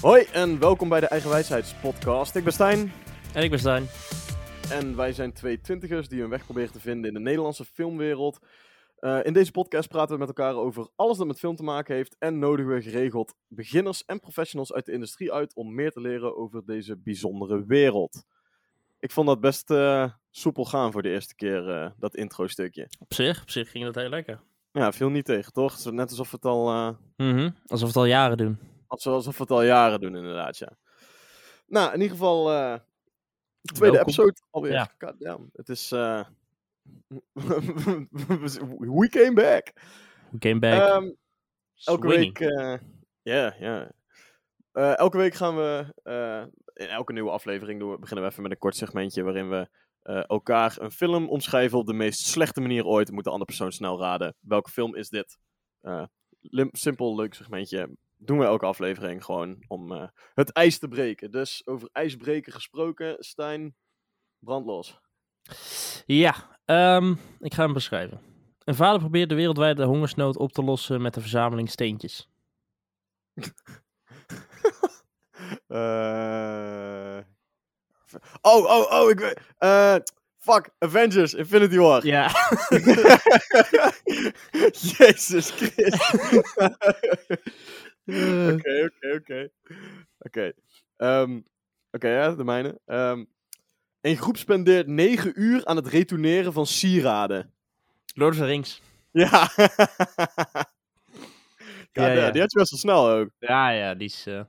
Hoi en welkom bij de Eigenwijsheidspodcast. Ik ben Stijn En ik ben Stijn. en wij zijn twee twintigers die hun weg proberen te vinden in de Nederlandse filmwereld. Eh, in deze podcast praten we met elkaar over alles dat met film te maken heeft en nodigen we geregeld beginners en professionals uit de industrie uit om meer te leren over deze bijzondere wereld. Ik vond dat best eh, soepel gaan voor de eerste keer, eh, dat intro-stukje. Op zich, op zich ging dat heel lekker. Ja, viel niet tegen, toch? Net alsof we het al Mhm. Alsof we het al jaren doen. Alsof we het al jaren doen, inderdaad, ja. Nou, in ieder geval, eh tweede Welkom. episode alweer. Ja. God damn. Het is, eh we came back. We came back. Ehm, elke week, ja, ja. Eh, elke week gaan we, in elke nieuwe aflevering doen we, beginnen we even met een kort segmentje waarin we elkaar een film omschrijven op de meest slechte manier ooit. Dan moet de andere persoon snel raden. Welke film is dit? Simpel, leuk segmentje. Doen we elke aflevering gewoon om eh, het ijs te breken. Dus over ijsbreken gesproken, Stijn, brandlos. Ja, ehm, ik ga hem beschrijven. Een vader probeert de wereldwijde hongersnood op te lossen met een verzameling steentjes. Eh, Oh, oh, oh, ik weet. eh, fuck, Avengers, Infinity War. Ja. Jezus Christus. Oké, oké, oké. Oké. Ehm, Oké, ja, de mijne. Ehm, een groep spendeert 9 uur aan het retourneren van sieraden. Lord of the Rings. Ja. ja, Ja, ja. Die had je best wel snel ook. Ja, ja, die is eh,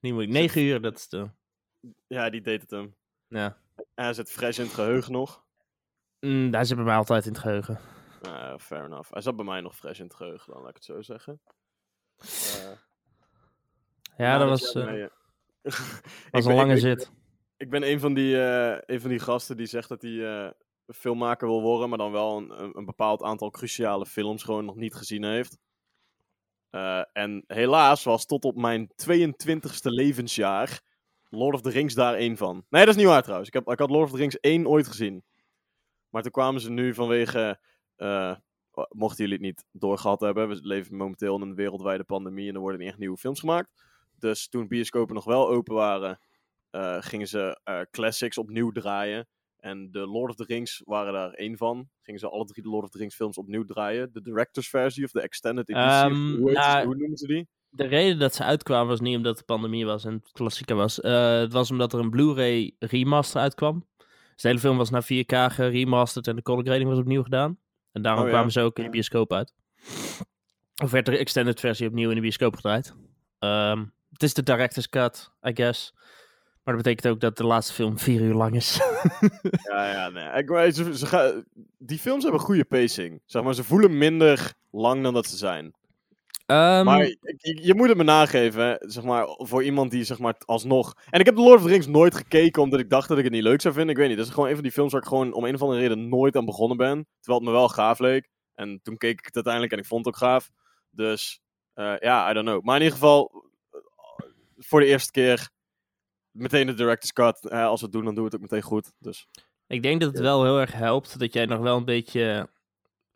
niet moeilijk. 9 uur, dat is de... Ja, die deed het hem. Ja. En hij zit fris in het geheugen nog. Mm, hij zit bij mij altijd in het geheugen. Nou, fair enough. Hij zat bij mij nog fris in het geheugen, dan laat ik het zo zeggen. Eh, Ja, dat was, eh, was ik een ben- lange ik, zit. Ik ben een van die, eh, een van die gasten die zegt dat hij eh, filmmaker wil worden, maar dan wel een, een, bepaald aantal cruciale films gewoon nog niet gezien heeft. En helaas was tot op mijn 22e levensjaar Lord of the Rings daar één van. Nee, dat is niet waar trouwens. Ik, heb, ik had Lord of the Rings 1 ooit gezien. Maar toen kwamen ze nu vanwege, mochten jullie het niet doorgehad hebben, we leven momenteel in een wereldwijde pandemie en er worden niet echt nieuwe films gemaakt. Dus toen bioscopen nog wel open waren, eh, gingen ze eh, classics opnieuw draaien. En de Lord of the Rings waren daar één van. Gingen ze alle drie de Lord of the Rings films opnieuw draaien. De director's versie of de extended editie. Ehm, hoe, nou, hoe noemen ze die? De reden dat ze uitkwamen was niet omdat de pandemie was en het klassieker was. Eh, het was omdat er een Blu-ray remaster uitkwam. Dus de hele film was naar 4K geremasterd en de color grading was opnieuw gedaan. En daarom Oh, ja. kwamen ze ook in de bioscoop uit. Of werd de extended versie opnieuw in de bioscoop gedraaid. Ehm, het is de director's cut, I guess. Maar dat betekent ook dat de laatste film vier uur lang is. Ja, ja, nee. Ik, weet- ze, ze gaan- die films hebben goede pacing. Zeg maar, ze voelen minder lang dan dat ze zijn. Ehm, Maar je, je moet het me nageven, hè, zeg maar, voor iemand die zeg maar alsnog... En ik heb de Lord of the Rings nooit gekeken omdat ik dacht dat ik het niet leuk zou vinden. Ik weet niet, dat is gewoon een van die films waar ik gewoon om een of andere reden nooit aan begonnen ben. Terwijl het me wel gaaf leek. En toen keek ik het uiteindelijk en ik vond het ook gaaf. Dus, eh, ja, I don't know. Maar in ieder geval, voor de eerste keer meteen de director's cut. Eh, als we het doen, dan doen we het ook meteen goed. Dus, Ik denk dat het wel heel erg helpt dat jij nog wel een beetje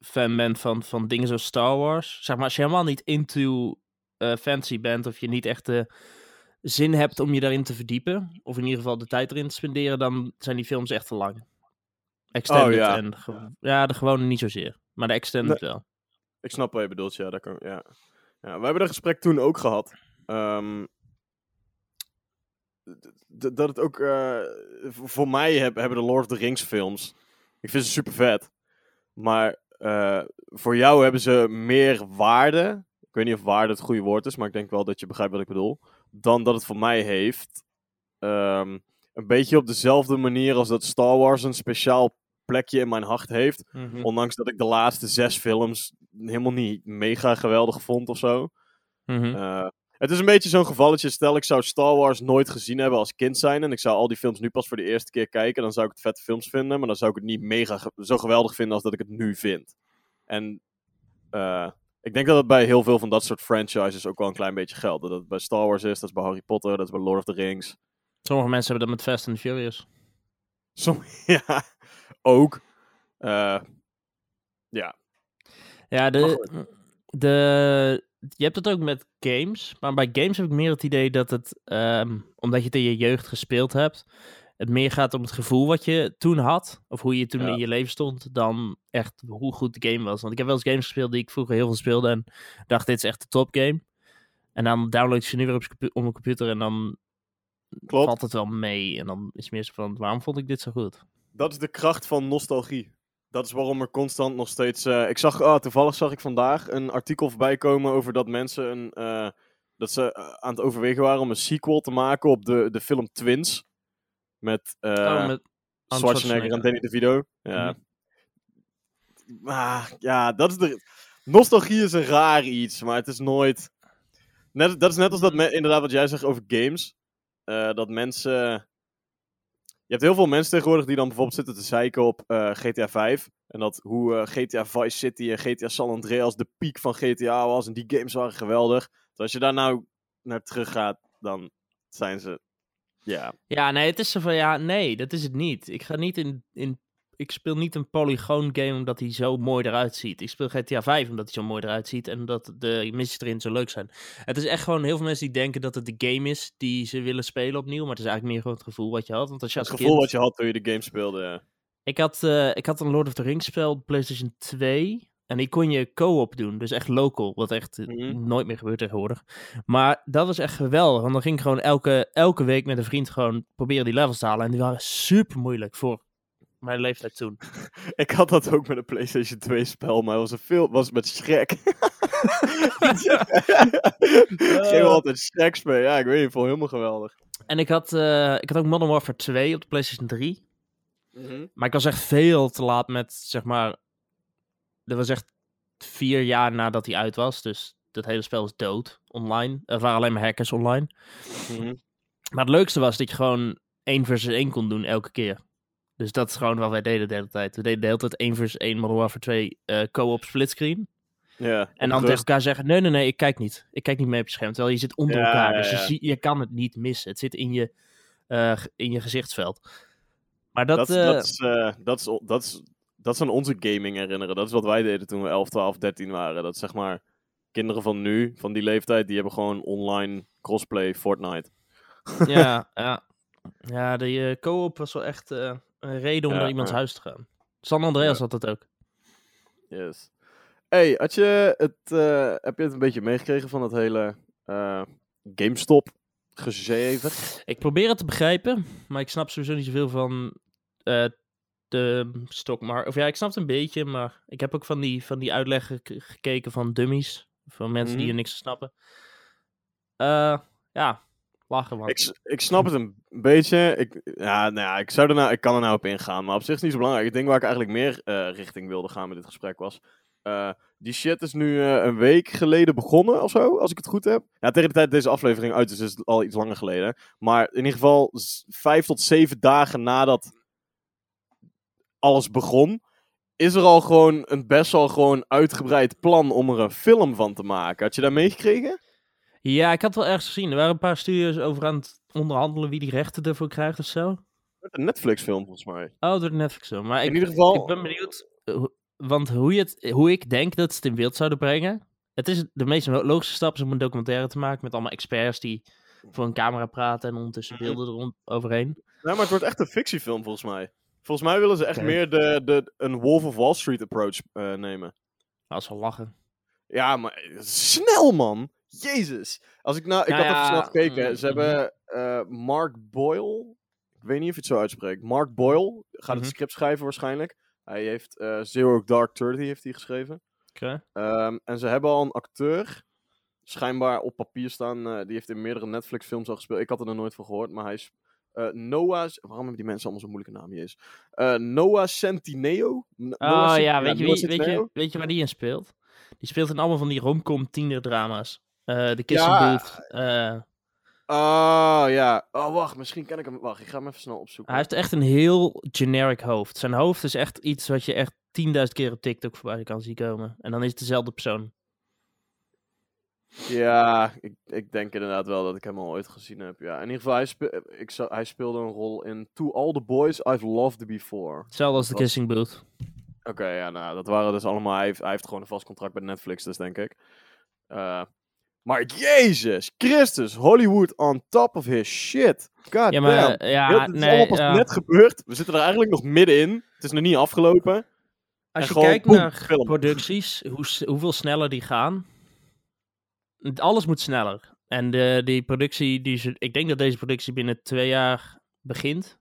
fan bent van, van dingen zoals Star Wars. Zeg maar, als je helemaal niet into eh, fantasy bent of je niet echt de zin hebt om je daarin te verdiepen, of in ieder geval de tijd erin te spenderen, dan zijn die films echt te lang. Extended Oh, ja. en ge- ja, de gewone niet zozeer, maar de extended wel. Ik snap wat je bedoelt, ja. Dat kan, ja. ja. We hebben dat gesprek toen ook gehad. Ehm, dat het ook... eh, voor mij heb- hebben de Lord of the Rings films... Ik vind ze super vet. Maar eh, voor jou hebben ze meer waarde... Ik weet niet of waarde het goede woord is, maar ik denk wel dat je begrijpt wat ik bedoel. Dan dat het voor mij heeft. Ehm, een beetje op dezelfde manier als dat Star Wars een speciaal plekje in mijn hart heeft. Mhm. Ondanks dat ik de laatste zes films helemaal niet mega geweldig vond of zo. Mhm. Eh, het is een beetje zo'n gevalletje. Stel, ik zou Star Wars nooit gezien hebben als kind zijn. En ik zou al die films nu pas voor de eerste keer kijken. Dan zou ik het vette films vinden. Maar dan zou ik het niet mega ge- zo geweldig vinden als dat ik het nu vind. En eh, ik denk dat het bij heel veel van dat soort franchises ook wel een klein beetje geldt. Dat het bij Star Wars is, dat is bij Harry Potter, dat is bij Lord of the Rings. Sommige mensen hebben dat met Fast and Furious. Som ja, ook. Eh, ja, Ja, de, de je hebt het ook met games. Maar bij games heb ik meer het idee dat het, ehm, omdat je het in je jeugd gespeeld hebt, het meer gaat om het gevoel wat je toen had. Of hoe je toen Ja. in je leven stond, dan echt hoe goed de game was. Want ik heb wel eens games gespeeld die ik vroeger heel veel speelde en dacht, dit is echt de topgame. En dan download je ze nu weer op, op mijn computer en dan Klopt. valt het wel mee. En dan is het meer zo van, waarom vond ik dit zo goed? Dat is de kracht van nostalgie. Dat is waarom er constant nog steeds. eh, ik zag, ah, toevallig zag ik vandaag een artikel voorbij komen over dat mensen een, eh, dat ze eh, aan het overwegen waren om een sequel te maken op de, de film Twins. Met, oh, met Schwarzenegger en Danny DeVito. Ja. Mhm. Maar ja, dat is de. Nostalgie is een raar iets, maar het is nooit. Net, dat is net als dat, me- inderdaad, wat jij zegt over games. Dat mensen. Je hebt heel veel mensen tegenwoordig die dan bijvoorbeeld zitten te zeiken op eh, GTA 5. En dat hoe eh, GTA Vice City en GTA San Andreas de piek van GTA was. En die games waren geweldig. Dus als je daar nou naar terug gaat, dan zijn ze. Ja. Ja, nee, het is zo van, ja, nee, dat is het niet. Ik ga niet in, in ik speel niet een polygoon game omdat hij zo mooi eruit ziet. Ik speel GTA 5 omdat hij zo mooi eruit ziet en omdat de missies erin zo leuk zijn. Het is echt gewoon heel veel mensen die denken dat het de game is die ze willen spelen opnieuw, maar het is eigenlijk meer gewoon het gevoel wat je had. Want als je Het als gevoel kind- wat je had toen je de game speelde. Ja. Ik had, eh, ik had een Lord of the Rings spel op PlayStation 2. En die kon je co-op doen, dus echt local, wat echt eh, Mhm. nooit meer gebeurt tegenwoordig. Maar dat was echt geweldig, want dan ging ik gewoon elke, elke week met een vriend gewoon proberen die levels te halen. En die waren super moeilijk voor mijn leeftijd toen. Ik had dat ook met een PlayStation 2 spel, maar het was een veel was met Shrek. Geen wel altijd Shrek spelen. Ja, ik weet niet, ik vond het helemaal geweldig. En ik had, eh, ik had ook Modern Warfare 2 op de PlayStation 3. Maar ik was echt veel te laat met, zeg maar... Dat was echt vier jaar nadat hij uit was. Dus dat hele spel is dood online. Er waren alleen maar hackers online. Mhm. Maar het leukste was dat je gewoon 1 versus 1 kon doen elke keer. Dus dat is gewoon wat wij deden de hele tijd. We deden de hele tijd 1 versus 1 Modern Warfare 2 eh co-op splitscreen. Ja, En dan tegen elkaar zeggen, nee, nee, nee, ik kijk niet. Ik kijk niet mee op je scherm. Terwijl je zit onder Ja, elkaar. ja, Dus je, zie- je kan het niet missen. Het zit in je, eh, in je gezichtsveld. Maar dat... dat, eh, dat, is, eh, dat, is, dat, is, onze gaming herinneren. Dat is wat wij deden toen we 11, 12, 13 waren. Dat is zeg maar kinderen van nu, van die leeftijd, die hebben gewoon online crossplay Fortnite. ja, ja. Ja, de eh, co-op was wel echt eh, een reden om Ja, naar iemands huis te gaan. San Andreas Ja. had dat ook. Yes. Hey, had je het, eh, heb je het een beetje meegekregen van het hele eh, GameStop gezever? Ik probeer het te begrijpen, maar ik snap sowieso niet zoveel van eh, de stokmarkt. Of ja, ik snap het een beetje, maar ik heb ook van die, van die uitleggen ge- gekeken van dummies. Van mensen die Mhm. er niks van snappen. Ja, lachen. Ik, ik snap het een beetje. Ik, ja, nou ja, ik, zou er nou, ik kan er nou op ingaan, maar op zich is niet zo belangrijk. Ik denk waar ik eigenlijk meer eh, richting wilde gaan met dit gesprek was. eh, die shit is nu eh, een week geleden begonnen of zo, als ik het goed heb. Ja, tegen de tijd deze aflevering uit is, is het al iets langer geleden. Maar in ieder geval vijf tot zeven dagen nadat alles begon, is er al gewoon een best wel gewoon uitgebreid plan om er een film van te maken. Had je dat meegekregen? Ja, ik had wel ergens gezien. Er waren een paar studio's over aan het onderhandelen wie die rechten ervoor krijgt of zo. Een Netflix-film volgens mij. Oh, door de Netflix zo. Maar In ik, ieder geval. ik ben benieuwd, eh, want hoe, je het, hoe ik denk dat ze het in beeld zouden brengen. Het is de meest lo- logische stap is om een documentaire te maken met allemaal experts die voor een camera praten en ondertussen beelden erom overheen. Nee, maar het wordt echt een fictiefilm volgens mij. Volgens mij willen ze echt meer de, de, een Wolf of Wall Street approach eh, nemen. Dat is wel lachen. Ja, maar snel man! Jezus! Als ik nou, ik Nou had even ja, snel gekeken. mm, Ze hebben eh, Mark Boyle. Ik weet niet of je het zo uitspreekt. Mark Boyle gaat het script schrijven waarschijnlijk. Hij heeft eh, Zero Dark Thirty heeft hij geschreven. Oké. Ehm, en ze hebben al een acteur, schijnbaar op papier staan, eh, die heeft in meerdere Netflix-films al gespeeld. Ik had er nog nooit van gehoord, maar hij is eh, Noah... Waarom hebben die mensen allemaal zo'n moeilijke naam hier is? Noah Centineo? Noah Oh Cent- ja, weet je, wie, weet, je, weet je waar die in speelt? Die speelt in allemaal van die romcom tienerdrama's. Eh de Kissing Ja. Booth. eh, Ah, ja. Oh, wacht, misschien ken ik hem. Wacht, ik ga hem even snel opzoeken. hij heeft echt een heel generic hoofd. Zijn hoofd is echt iets wat je echt 10.000 keer op TikTok voorbij kan zien komen. En dan is het dezelfde persoon. Ja, ik, ik denk inderdaad wel dat ik hem al ooit gezien heb. Ja, in ieder geval, hij, ik zou- hij speelde een rol in To All the Boys I've Loved Before. Hetzelfde als de Wat? Kissing Booth. Oké, ja, nou, dat waren dus allemaal... Hij heeft, hij heeft gewoon een vast contract bij Netflix, dus denk ik. Eh, maar Jezus Christus, Hollywood on top of his shit. God Ja, maar damn. ja, het is nee, allemaal pas ja. net gebeurd. We zitten er eigenlijk nog middenin. Het is nog niet afgelopen. Als en je gewoon kijkt boem, naar film. producties, hoe, hoeveel sneller die gaan, alles moet sneller. En de, die productie, die ze, ik denk dat deze productie binnen twee jaar begint.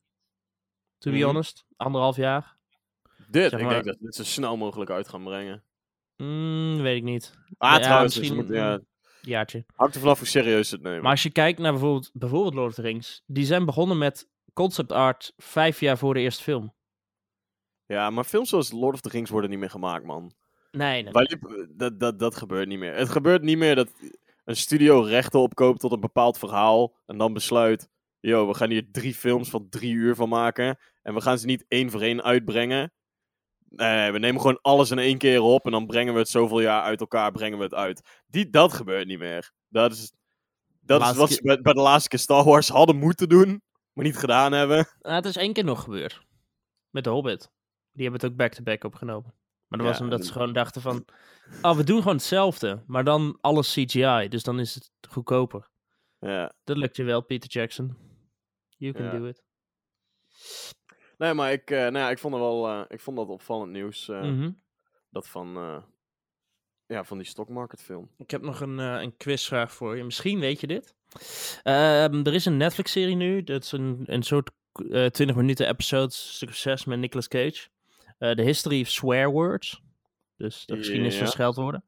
To be Mhm. honest. Anderhalf jaar. Dit, Zeg ik denk dat we dit zo snel mogelijk uit gaan brengen. Mm, weet ik niet. Ah, Ja, trouwens, misschien- dus moet, ja, Jaartje. hangt er vanaf hoe serieus het nemen. Maar als je kijkt naar bijvoorbeeld, bijvoorbeeld Lord of the Rings, die zijn begonnen met concept art vijf jaar voor de eerste film. Ja, maar films zoals Lord of the Rings worden niet meer gemaakt, man. Nee, nee. Dat, dat, dat gebeurt niet meer. Het gebeurt niet meer dat een studio rechten opkoopt tot een bepaald verhaal. En dan besluit: yo, we gaan hier drie films van drie uur van maken. En we gaan ze niet één voor één uitbrengen. Nee, we nemen gewoon alles in één keer op. En dan brengen we het zoveel jaar uit elkaar, brengen we het uit. Die, dat gebeurt niet meer. Dat is, dat is wat keer- ze bij, bij de laatste keer Star Wars hadden moeten doen. Maar niet gedaan hebben. Ah, het is één keer nog gebeurd. Met de Hobbit. Die hebben het ook back-to-back opgenomen. Maar dat Ja, was omdat en- ze gewoon dachten van... Oh, we doen gewoon hetzelfde. Maar dan alles CGI. Dus dan is het goedkoper. Ja. Dat lukt je wel, Peter Jackson. You can Ja. do it. Nee, maar ik, eh, nou ja, ik, vond er wel, eh, ik vond dat opvallend nieuws. eh, Mhm. Dat van, ja, van die stockmarketfilm. Ik heb nog een, een quizvraag voor je. Misschien weet je dit. Ehm, er is een Netflix-serie nu. Dat is een, een soort eh 20 minuten episode, stuk 6 met Nicolas Cage. The History of Swear Words. Dus de geschiedenis van scheldwoorden.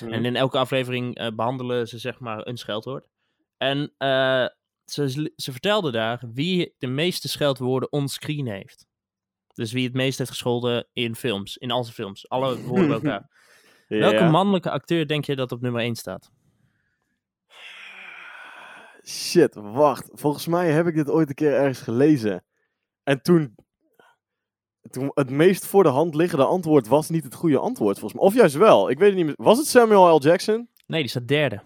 Mhm. En in elke aflevering eh, behandelen ze zeg maar een scheldwoord. En eh, ze, ze vertelde daar wie de meeste scheldwoorden onscreen heeft. Dus wie het meest heeft gescholden in films, in al zijn films. Alle woorden bij elkaar. Welke mannelijke acteur denk je dat op nummer 1 staat? Shit, wacht. Volgens mij heb ik dit ooit een keer ergens gelezen. En toen, toen het meest voor de hand liggende antwoord was niet het goede antwoord, volgens mij. Of juist wel. Ik weet het niet meer. Was het Samuel L. Jackson? Nee, die staat derde.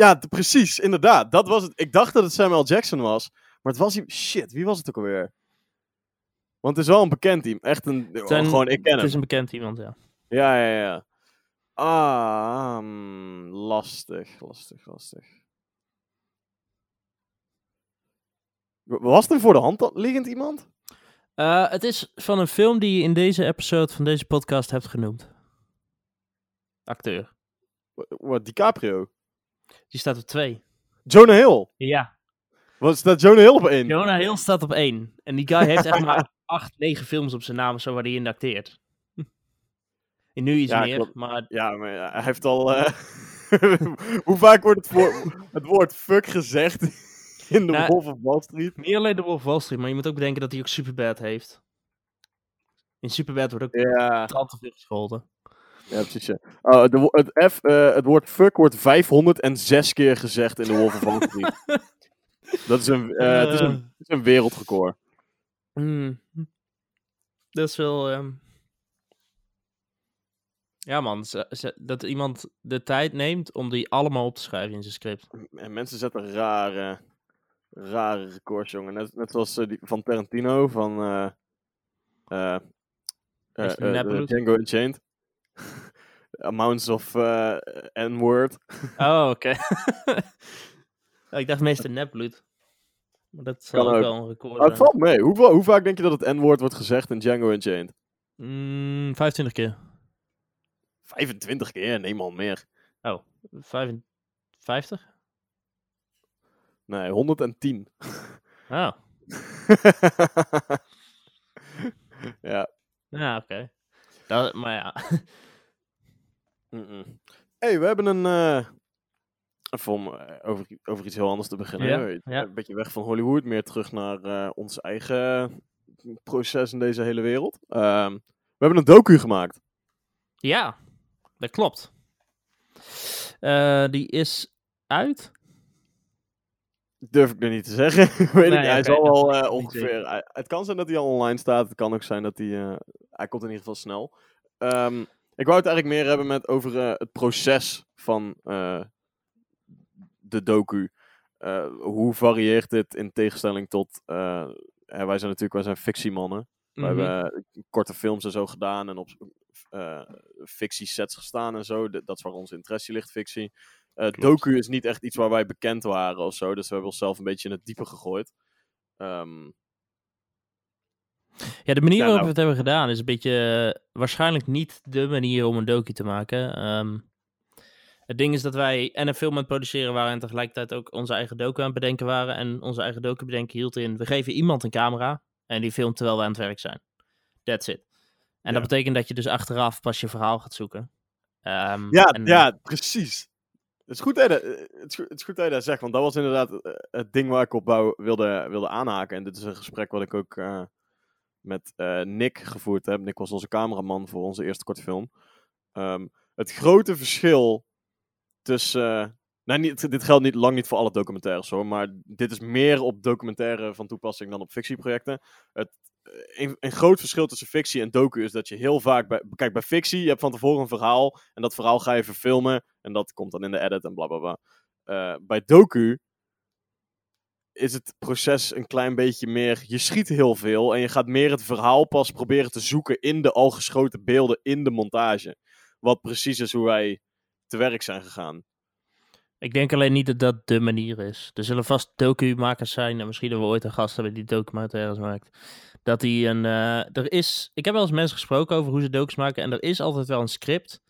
Ja, precies. Inderdaad. Dat was het. Ik dacht dat het Samuel Jackson was. Maar het was hij. Shit, wie was het ook alweer? Want het is wel een bekend team. Echt een. gewoon, ik ken Het hem. is een bekend iemand, ja. Ja, ja, ja. Ah, hmm, lastig, lastig, lastig. Was het een voor de hand liggend iemand? Eh, het is van een film die je in deze episode van deze podcast hebt genoemd. Acteur. Wa- Wat, DiCaprio? Die staat op twee. Jonah Hill? Ja. Wat staat Jonah Hill op één? Jonah Hill staat op één. En die guy heeft echt maar acht, negen films op zijn naam zo waar hij in acteert. En nu iets Ja, meer, klopt. maar Ja, maar ja, hij heeft al... eh, Hoe vaak wordt het, voor... het woord fuck gezegd in de Nou, Wolf of Wall Street? niet alleen de Wolf of Wall Street, maar je moet ook bedenken dat hij ook Superbad heeft. In Superbad wordt ook Ja, veel gescholden. Ja precies. Ja. Oh, de, wo- het, F, eh, het woord fuck wordt 506 keer gezegd in de Wolf of Wall Street. Dat is een, eh, het is een, het is een wereldrecord. Hmm. Dat is wel. ehm, Ja, man. dat iemand de tijd neemt om die allemaal op te schrijven in zijn script. En mensen zetten rare, rare records, jongen. Net, net zoals eh, die van Tarantino, van eh eh, eh, eh? Django Unchained. Amounts of eh, N-word. Oh, oké. Ja, ik dacht meestal nepbloed. Maar dat zal ook ook. wel een record Maar het zijn. valt mee. Hoe, hoe vaak denk je dat het N-woord wordt gezegd in Django Unchained? Mm, 25 keer. 25 keer? Nee, man, meer. 55? Nee, 110. Oh, ja. ja, oké. Dat- Maar ja. Mm-mm. hey, we hebben een... eh, even om eh, over, over iets heel anders te beginnen. Ja. Een beetje weg van Hollywood, meer terug naar eh, ons eigen proces in deze hele wereld. Ehm, we hebben een docu gemaakt. Ja, dat klopt. Eh, die is uit. Durf ik nu niet te zeggen. Ik Weet Nee, ik, hij zal wel is eh, niet ongeveer. hij- het kan zijn dat hij al online staat. Het kan ook zijn dat hij. eh, hij komt in ieder geval snel. Ehm, ik wou het eigenlijk meer hebben met over eh, het proces van eh, de docu. Eh, hoe varieert dit in tegenstelling tot. wij zijn natuurlijk wij zijn fictiemannen. We Mhm. hebben korte films en zo gedaan. En op, fictiesets gestaan en zo. dat is waar onze interesse ligt, fictie. Docu is niet echt iets waar wij bekend waren of zo. Dus we hebben onszelf een beetje in het diepe gegooid. Ehm, Ja, de manier Ja, waarop nou- we het hebben gedaan is een beetje eh, waarschijnlijk niet de manier om een docu te maken. Ehm, het ding is dat wij en een film aan het produceren waren en tegelijkertijd ook onze eigen docu aan het bedenken waren. En onze eigen docu bedenken hield in, we geven iemand een camera en die filmt terwijl we aan het werk zijn. That's it. En dat betekent dat je dus achteraf pas je verhaal gaat zoeken. Ehm, ja, en- ja, precies. Het is, goed dat je dat, eh, het, is goed, het is goed dat je dat zegt, want dat was inderdaad eh, het ding waar ik op wou, wilde, wilde aanhaken. En dit is een gesprek wat ik ook eh, met eh, Nick gevoerd heb. Nick was onze cameraman voor onze eerste korte film. Ehm, het grote verschil tussen. eh, nou, niet, dit geldt niet, lang niet voor alle documentaires hoor, maar dit is meer op documentaire van toepassing dan op fictieprojecten. Het, eh, een, groot verschil tussen fictie en docu is dat je heel vaak bij. Kijk, bij fictie, je hebt van tevoren een verhaal en dat verhaal ga je verfilmen en dat komt dan in de edit en bla bla bla. Bij docu is het proces een klein beetje meer. Je schiet heel veel en je gaat meer het verhaal pas proberen te zoeken in de al geschoten beelden in de montage. Wat precies is hoe wij te werk zijn gegaan. Ik denk alleen niet dat dat de manier is. Er zullen vast docu-makers zijn, en misschien dat we ooit een gast hebben die documentaires maakt. Dat die een. eh, er is. Ik heb wel eens mensen gesproken over hoe ze docus maken. En er is altijd wel een script.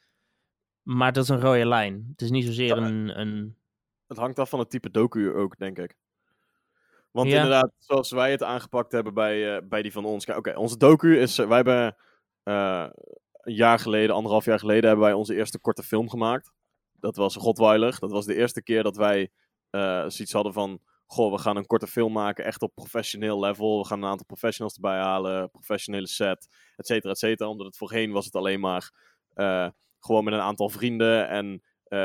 Maar dat is een rode lijn. Het is niet zozeer Ja. een. een Het hangt af van het type docu ook, denk ik. Want Ja. inderdaad, zoals wij het aangepakt hebben bij, eh, bij die van ons. Oké, onze docu is. eh, wij hebben eh, een jaar geleden, anderhalf jaar geleden, hebben wij onze eerste korte film gemaakt. Dat was Godweiler. Dat was de eerste keer dat wij eh, zoiets hadden van. Goh, we gaan een korte film maken, echt op professioneel level. We gaan een aantal professionals erbij halen, professionele set, et cetera, et cetera. Omdat het voorheen was het alleen maar gewoon met een aantal vrienden en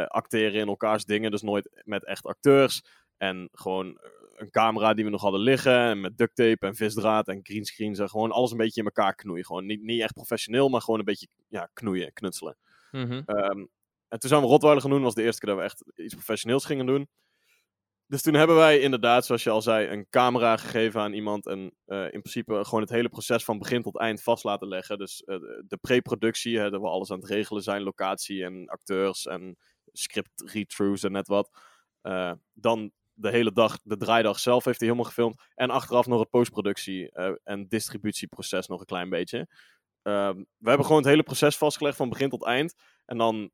acteren in elkaars dingen. Dus nooit met echt acteurs. En gewoon een camera die we nog hadden liggen. En met duct tape en visdraad en greenscreens. En gewoon alles een beetje in elkaar knoeien. Gewoon niet, niet echt professioneel, maar gewoon een beetje ja, knoeien, knutselen. Mhm. Ehm, en toen zijn we Rotweiler gaan doen. was de eerste keer dat we echt iets professioneels gingen doen. Dus toen hebben wij inderdaad, zoals je al zei, een camera gegeven aan iemand. En eh, in principe gewoon het hele proces van begin tot eind vast laten leggen. Dus eh, de- pre-productie, hè, dat we alles aan het regelen zijn. Locatie en acteurs en script read-throughs en net wat. Eh, dan de hele dag, de draaidag zelf heeft hij helemaal gefilmd. En achteraf nog het postproductie eh, en distributieproces nog een klein beetje. Ehm, we hebben gewoon het hele proces vastgelegd van begin tot eind. En dan,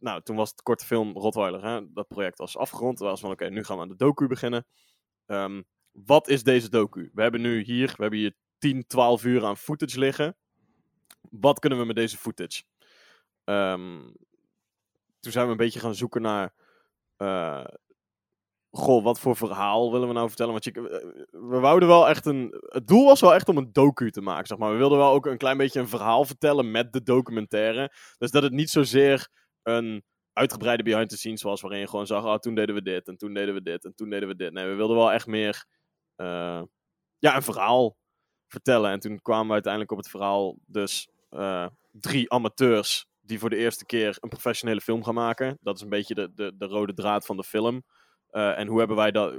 nou, toen was het korte film Rotweiler, hè, dat project was afgerond. Toen was van, oké, nu gaan we aan de docu beginnen. Ehm, wat is deze docu? We hebben nu hier, we hebben hier 10, 12 uur aan footage liggen. Wat kunnen we met deze footage? Ehm, toen zijn we een beetje gaan zoeken naar... eh, goh, wat voor verhaal willen we nou vertellen? Want eh, we wouden wel echt een. Het doel was wel echt om een docu te maken, zeg maar. We wilden wel ook een klein beetje een verhaal vertellen met de documentaire. Dus dat het niet zozeer een uitgebreide behind the scenes was, waarin je gewoon zag, oh, toen deden we dit, en toen deden we dit, en toen deden we dit. Nee, we wilden wel echt meer, eh, ja, een verhaal vertellen. En toen kwamen we uiteindelijk op het verhaal, dus eh, drie amateurs die voor de eerste keer een professionele film gaan maken. Dat is een beetje de, de, de rode draad van de film. Eh, en hoe hebben wij dat,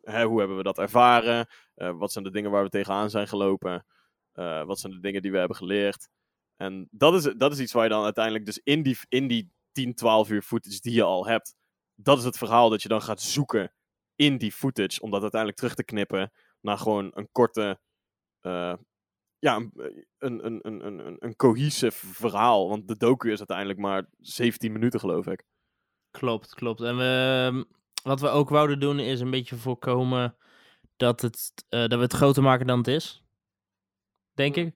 hè, hoe hebben we dat ervaren? Eh, wat zijn de dingen waar we tegenaan zijn gelopen? Eh, wat zijn de dingen die we hebben geleerd? En dat is, dat is iets waar je dan uiteindelijk dus in die, in die 10, 12 uur footage die je al hebt, dat is het verhaal dat je dan gaat zoeken in die footage, om dat uiteindelijk terug te knippen naar gewoon een korte, eh, ja, een, een, een, een, een, cohesive verhaal. Want de docu is uiteindelijk maar 17 minuten, geloof ik. Klopt, klopt. En we, wat we ook wouden doen is een beetje voorkomen dat, het, eh, dat we het groter maken dan het is. Denk ik.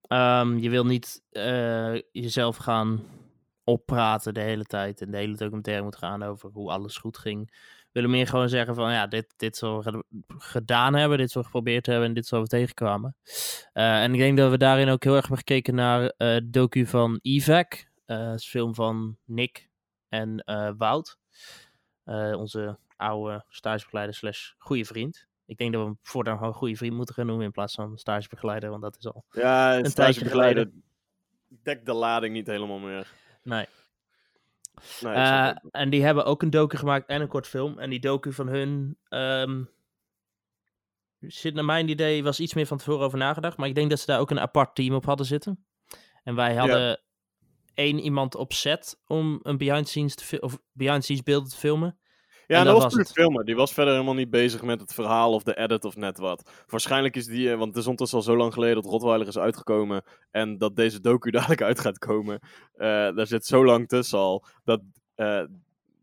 Ehm, je wil niet eh, jezelf gaan oppraten de hele tijd en de hele documentaire moet gaan over hoe alles goed ging. We willen meer gewoon zeggen van ja, dit, dit zo we gedaan hebben, dit zo geprobeerd hebben en dit zo we tegenkwamen. Eh, en ik denk dat we daarin ook heel erg hebben gekeken naar de docu van Evac. Een film van Nick en Wout. Eh, onze oude stagebegeleider slash goede vriend. Ik denk dat we hem voortaan gewoon goede vriend moeten gaan noemen in plaats van stagebegeleider, want dat is al Ja, een stagebegeleider dekt de lading niet helemaal meer. Nee. Nee, Uh, het. en die hebben ook een docu gemaakt en een kort film. En die docu van hun ehm, zit naar mijn idee, was iets meer van tevoren over nagedacht. Maar ik denk dat ze daar ook een apart team op hadden zitten. En wij hadden één iemand op set om een behind the scenes, te of behind beelden te filmen. Ja, En dat dat was puur filmen. Die was verder helemaal niet bezig met het verhaal of de edit of net wat. Waarschijnlijk is die, eh, want het is ondertussen al zo lang geleden dat Rottweiler is uitgekomen en dat deze docu dadelijk uit gaat komen. Eh, daar zit zo lang tussen al, dat eh,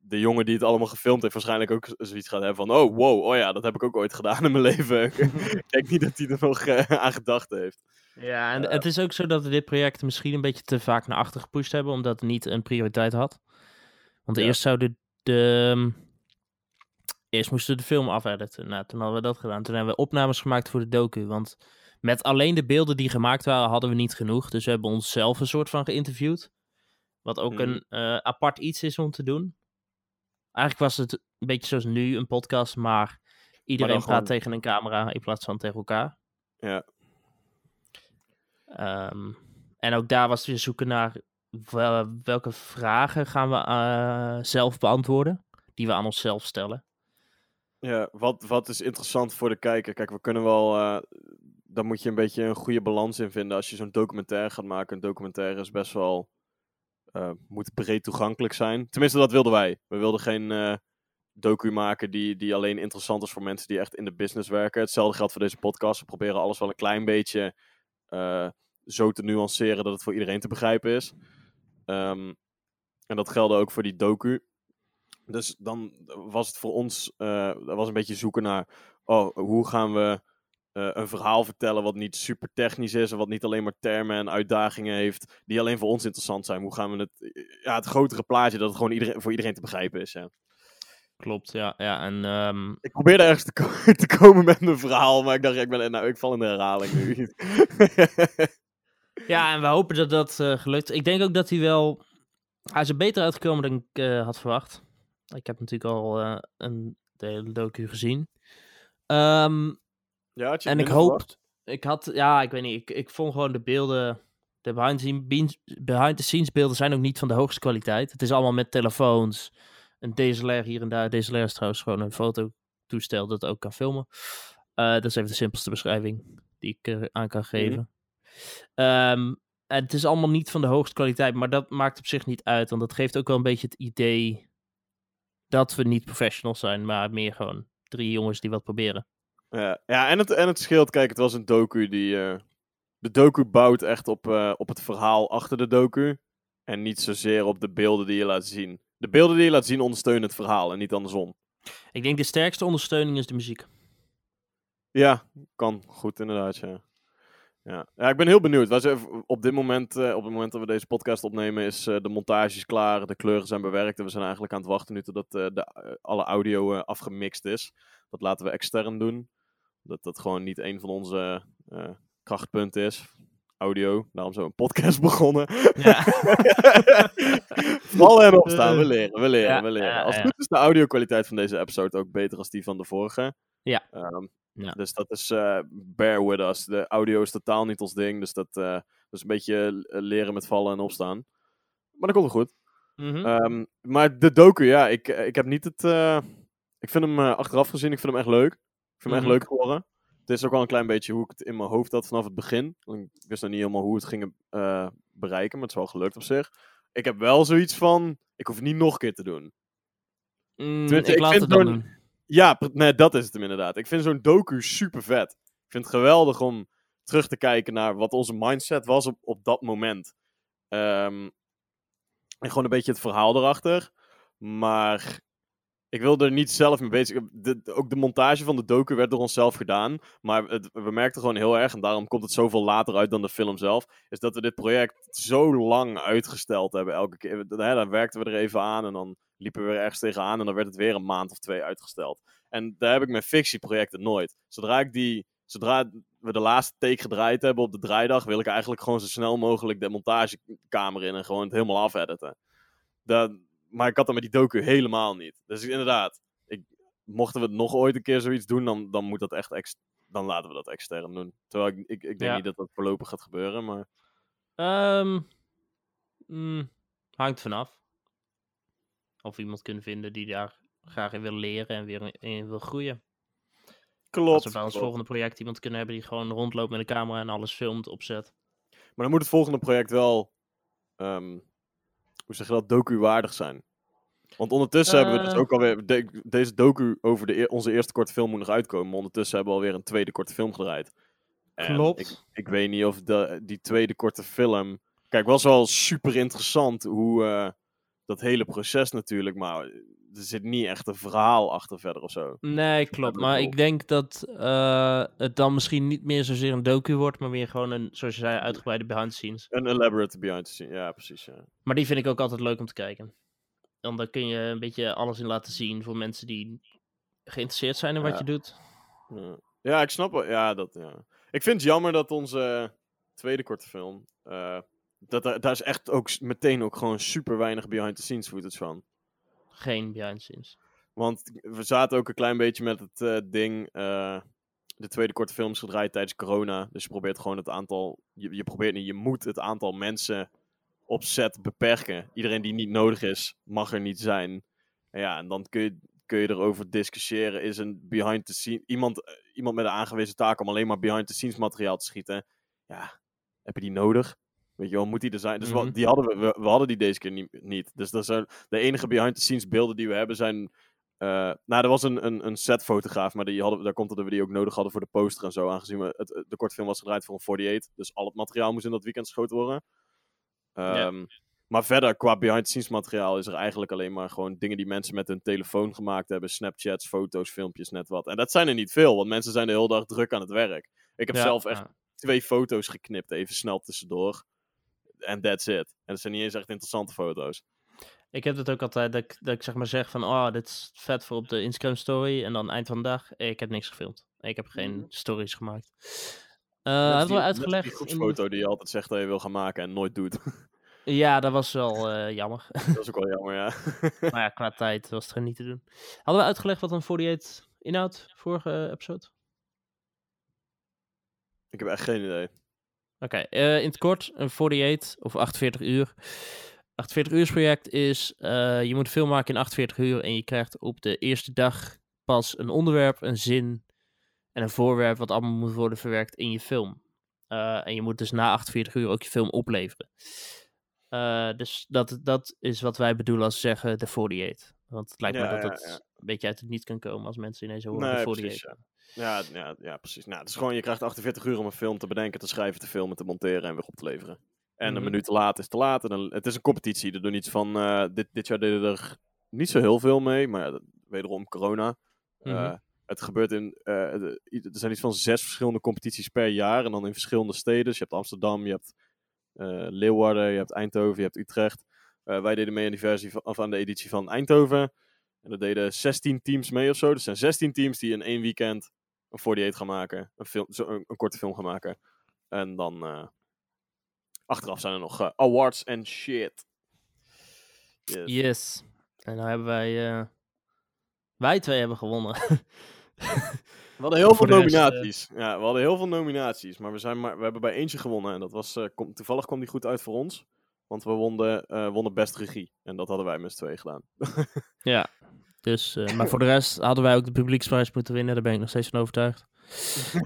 de jongen die het allemaal gefilmd heeft waarschijnlijk ook zoiets gaat hebben van, oh wow, oh ja, dat heb ik ook ooit gedaan in mijn leven. ik denk niet dat hij er nog aan gedacht heeft. Ja, en het is ook zo dat we dit project misschien een beetje te vaak naar achter gepusht hebben, omdat het niet een prioriteit had. Want Ja. eerst zouden de... ehm, Eerst moesten we de film afediten. Nou, toen hadden we dat gedaan. Toen hebben we opnames gemaakt voor de docu. Want met alleen de beelden die gemaakt waren, hadden we niet genoeg. Dus we hebben onszelf een soort van geïnterviewd. Wat ook Mhm. een eh, apart iets is om te doen. Eigenlijk was het een beetje zoals nu, een podcast, maar iedereen praat gewoon- tegen een camera in plaats van tegen elkaar. Ja. Ehm, en ook daar was het weer zoeken naar wel- welke vragen gaan we eh, zelf beantwoorden, die we aan onszelf stellen. Ja, wat, wat is interessant voor de kijker? Kijk, we kunnen wel. eh daar moet je een beetje een goede balans in vinden. Als je zo'n documentaire gaat maken. Een documentaire is best wel. eh, moet breed toegankelijk zijn. Tenminste, dat wilden wij. We wilden geen eh docu maken die, die alleen interessant is voor mensen die echt in de business werken. Hetzelfde geldt voor deze podcast. We proberen alles wel een klein beetje zo te nuanceren dat het voor iedereen te begrijpen is. Ehm, en dat geldde ook voor die docu. Dus dan was het voor ons, dat was een beetje zoeken naar, oh, hoe gaan we eh, een verhaal vertellen wat niet super technisch is en wat niet alleen maar termen en uitdagingen heeft, die alleen voor ons interessant zijn. Hoe gaan we het, ja, het grotere plaatje, dat het gewoon iedereen, voor iedereen te begrijpen is. Ja. Klopt, ja. ja en ehm, Ik probeerde ergens te, ko- te komen met mijn verhaal, maar ik dacht, ik, ben, nou, ik val in de herhaling nu. ja, en we hopen dat dat eh, gelukt. Ik denk ook dat hij wel, hij is er beter uitgekomen dan ik had verwacht. Ik heb natuurlijk al eh, een de hele docu gezien. Ehm, ja, had je En ik hoop, verwacht? ik had, ja, ik weet niet, ik, ik vond gewoon de beelden, de behind the, scenes, behind the scenes beelden zijn ook niet van de hoogste kwaliteit. Het is allemaal met telefoons, een DSLR hier en daar. DSLR is trouwens gewoon een fototoestel dat ook kan filmen. Eh, dat is even de simpelste beschrijving die ik er aan kan geven. Ehm, en het is allemaal niet van de hoogste kwaliteit, maar dat maakt op zich niet uit, want dat geeft ook wel een beetje het idee dat we niet professionals zijn, maar meer gewoon drie jongens die wat proberen. Ja, ja en, het, en het scheelt, kijk, het was een docu die. eh, de docu bouwt echt op, eh, op het verhaal achter de docu. En niet zozeer op de beelden die je laat zien. De beelden die je laat zien ondersteunen het verhaal en niet andersom. Ik denk de sterkste ondersteuning is de muziek. Ja, kan goed inderdaad, ja. Ja, ja ik ben heel benieuwd. Wij zijn op dit moment, eh, op het moment dat we deze podcast opnemen, is eh, de montage is klaar, de kleuren zijn bewerkt en we zijn eigenlijk aan het wachten nu totdat eh, de, alle audio afgemixt is. Dat laten we extern doen. Dat dat gewoon niet een van onze krachtpunten is. Audio, daarom zijn we een podcast begonnen. Ja. Vallen en opstaan, we leren, we leren, Ja, we leren. Als het goed is de audio-kwaliteit van deze episode ook beter als die van de vorige. Ja. Ehm, Ja. Dus dat is, eh, bear with us. De audio is totaal niet ons ding, dus dat, eh, dat is een beetje eh, leren met vallen en opstaan. Maar dat komt wel goed. Mhm. Ehm, maar de docu, ja, ik, ik heb niet het... eh, ik vind hem eh, achteraf gezien, ik vind hem echt leuk. Ik vind hem Mhm. echt leuk geworden. Het is ook wel een klein beetje hoe ik het in mijn hoofd had vanaf het begin. Ik wist nog niet helemaal hoe het gingen eh, bereiken, maar het is wel gelukt op zich. Ik heb wel zoiets van, ik hoef het niet nog een keer te doen. Mm, ik ik laat vind het dan doen. Ja, nee, dat is het hem inderdaad. Ik vind zo'n docu super vet. Ik vind het geweldig om terug te kijken naar wat onze mindset was op, op dat moment. Ehm, en gewoon een beetje het verhaal erachter. Maar ik wilde er niet zelf mee bezig. Ook de montage van de docu werd door onszelf gedaan. Maar we merkten gewoon heel erg, en daarom komt het zoveel later uit dan de film zelf. Is dat we dit project zo lang uitgesteld hebben elke keer. Hè, dan werkten we er even aan en dan liepen we er ergens tegenaan. En dan werd het weer een maand of twee uitgesteld. En daar heb ik met fictieprojecten nooit. Zodra ik die. Zodra we de laatste take gedraaid hebben op de draaidag, wil ik eigenlijk gewoon zo snel mogelijk de montagekamer in en gewoon het helemaal afediten. Dat, maar ik had dat met die docu helemaal niet. Dus inderdaad, ik, mochten we het nog ooit een keer zoiets doen, dan, dan moet dat echt ex, dan laten we dat extern doen. Terwijl ik, ik, ik denk Ja. niet dat dat voorlopig gaat gebeuren, maar Ehm, mm, hangt vanaf. Of iemand kunnen vinden die daar graag in wil leren en weer in- wil groeien. klopt. Als we bij ons klopt. volgende project iemand kunnen hebben die gewoon rondloopt met een camera en alles filmt, opzet. Maar dan moet het volgende project wel, ehm, hoe zeg je dat, docu-waardig zijn. Want ondertussen hebben we dus Eh. ook alweer, de- deze docu over de, e- onze eerste korte film moet nog uitkomen. Maar ondertussen hebben we alweer een tweede korte film gedraaid. En Klopt. Ik, ik weet niet of de, die tweede korte film... Kijk, was wel super interessant hoe eh, dat hele proces natuurlijk, maar er zit niet echt een verhaal achter verder of zo. Nee, klopt. Maar ik denk dat eh, het dan misschien niet meer zozeer een docu wordt, maar meer gewoon een, zoals je zei, uitgebreide behind the scenes. Een elaborate behind the scene, ja precies. Ja. Maar die vind ik ook altijd leuk om te kijken. Want dan kun je een beetje alles in laten zien voor mensen die geïnteresseerd zijn in wat Ja. je doet. Ja. ja, ik snap wel. Ja, dat, ja. Ik vind het jammer dat onze tweede korte film. eh, dat er, daar is echt ook meteen ook gewoon super weinig behind the scenes footage van. Geen behind the scenes. Want we zaten ook een klein beetje met het eh, ding. eh, de tweede korte film is gedraaid tijdens corona. Dus je probeert gewoon het aantal. Je, je probeert niet, je moet het aantal mensen op set beperken. Iedereen die niet nodig is, mag er niet zijn. En ja, en dan kun je, kun je erover discussiëren. Is een behind the scenes. Iemand, eh, iemand met een aangewezen taak om alleen maar behind the scenes materiaal te schieten. Ja, heb je die nodig? Weet je wel, moet die er zijn? Dus Mhm. die hadden we, we, we hadden die deze keer niet. niet. Dus dat zijn, de enige behind the scenes beelden die we hebben zijn. eh, nou, er was een, een, een setfotograaf, maar die hadden, daar komt dat we die ook nodig hadden voor de poster en zo. Aangezien we het, de kortfilm was gedraaid voor een 48. Dus al het materiaal moest in dat weekend geschoten worden. Ehm, Maar verder, qua behind the scenes materiaal is er eigenlijk alleen maar gewoon dingen die mensen met hun telefoon gemaakt hebben. Snapchats, foto's, filmpjes, net wat. En dat zijn er niet veel, want mensen zijn de hele dag druk aan het werk. Ik heb Ja, zelf echt ja. twee foto's geknipt, even snel tussendoor. En that's it. En dat zijn niet eens echt interessante foto's. Ik heb het ook altijd dat ik, dat ik zeg maar zeg van, oh, dit is vet voor op de Instagram story. En dan eind van de dag, eh, ik heb niks gefilmd. Ik heb geen Mhm. stories gemaakt. Eh Net hebben die- we uitgelegd? Die in- groepsfoto die je altijd zegt dat je wil gaan maken en nooit doet. Ja, dat was wel eh, jammer. dat is ook wel jammer, ja. maar ja, qua tijd was het gewoon niet te doen. Hadden we uitgelegd wat een 48 inhoudt, vorige episode? ik heb echt geen idee. Oké, eh, in het kort, een 48 of 48 uur. 48 uur project is, eh, je moet een film maken in 48 uur en je krijgt op de eerste dag pas een onderwerp, een zin en een voorwerp wat allemaal moet worden verwerkt in je film. Eh, en je moet dus na 48 uur ook je film opleveren. Dus dat, dat is wat wij bedoelen als zeggen de 48. Want het lijkt Ja, me dat ja, dat ja. een beetje uit het niet kan komen als mensen ineens horen Nee, de 48. Ja. Ja, ja, precies. Nou, het is gewoon, je krijgt 48 uur om een film te bedenken, te schrijven, te filmen, te monteren en weer op te leveren. En Mhm. een minuut te laat is te laat. En dan, het is een competitie. Er doen iets van. eh, dit, dit jaar deden er niet zo heel veel mee, maar ja, wederom corona. Mhm. Eh, het gebeurt in. eh, er zijn iets van zes verschillende competities per jaar. En dan in verschillende steden. Dus je hebt Amsterdam, je hebt Leeuwarden, je hebt Eindhoven, je hebt Utrecht. Wij deden mee aan, die versie van, of aan de editie van Eindhoven. En er deden 16 teams mee of zo. Dus er zijn 16 teams die in één weekend een 48 gaan maken. Een, film, zo, een, een korte film gaan maken. En dan. eh, achteraf zijn er nog eh, awards en shit. Yes. Yes. En nou hebben wij. eh, wij twee hebben gewonnen. We hadden heel veel rest, nominaties. Ja, we hadden heel veel nominaties. Maar we, zijn maar we hebben bij eentje gewonnen. En dat was. kom- toevallig kwam die goed uit voor ons. Want we wonnen, wonnen best regie. En dat hadden wij met z'n tweeën gedaan. ja. Dus, eh, maar voor de rest hadden wij ook de publieksprijs moeten winnen. Daar ben ik nog steeds van overtuigd.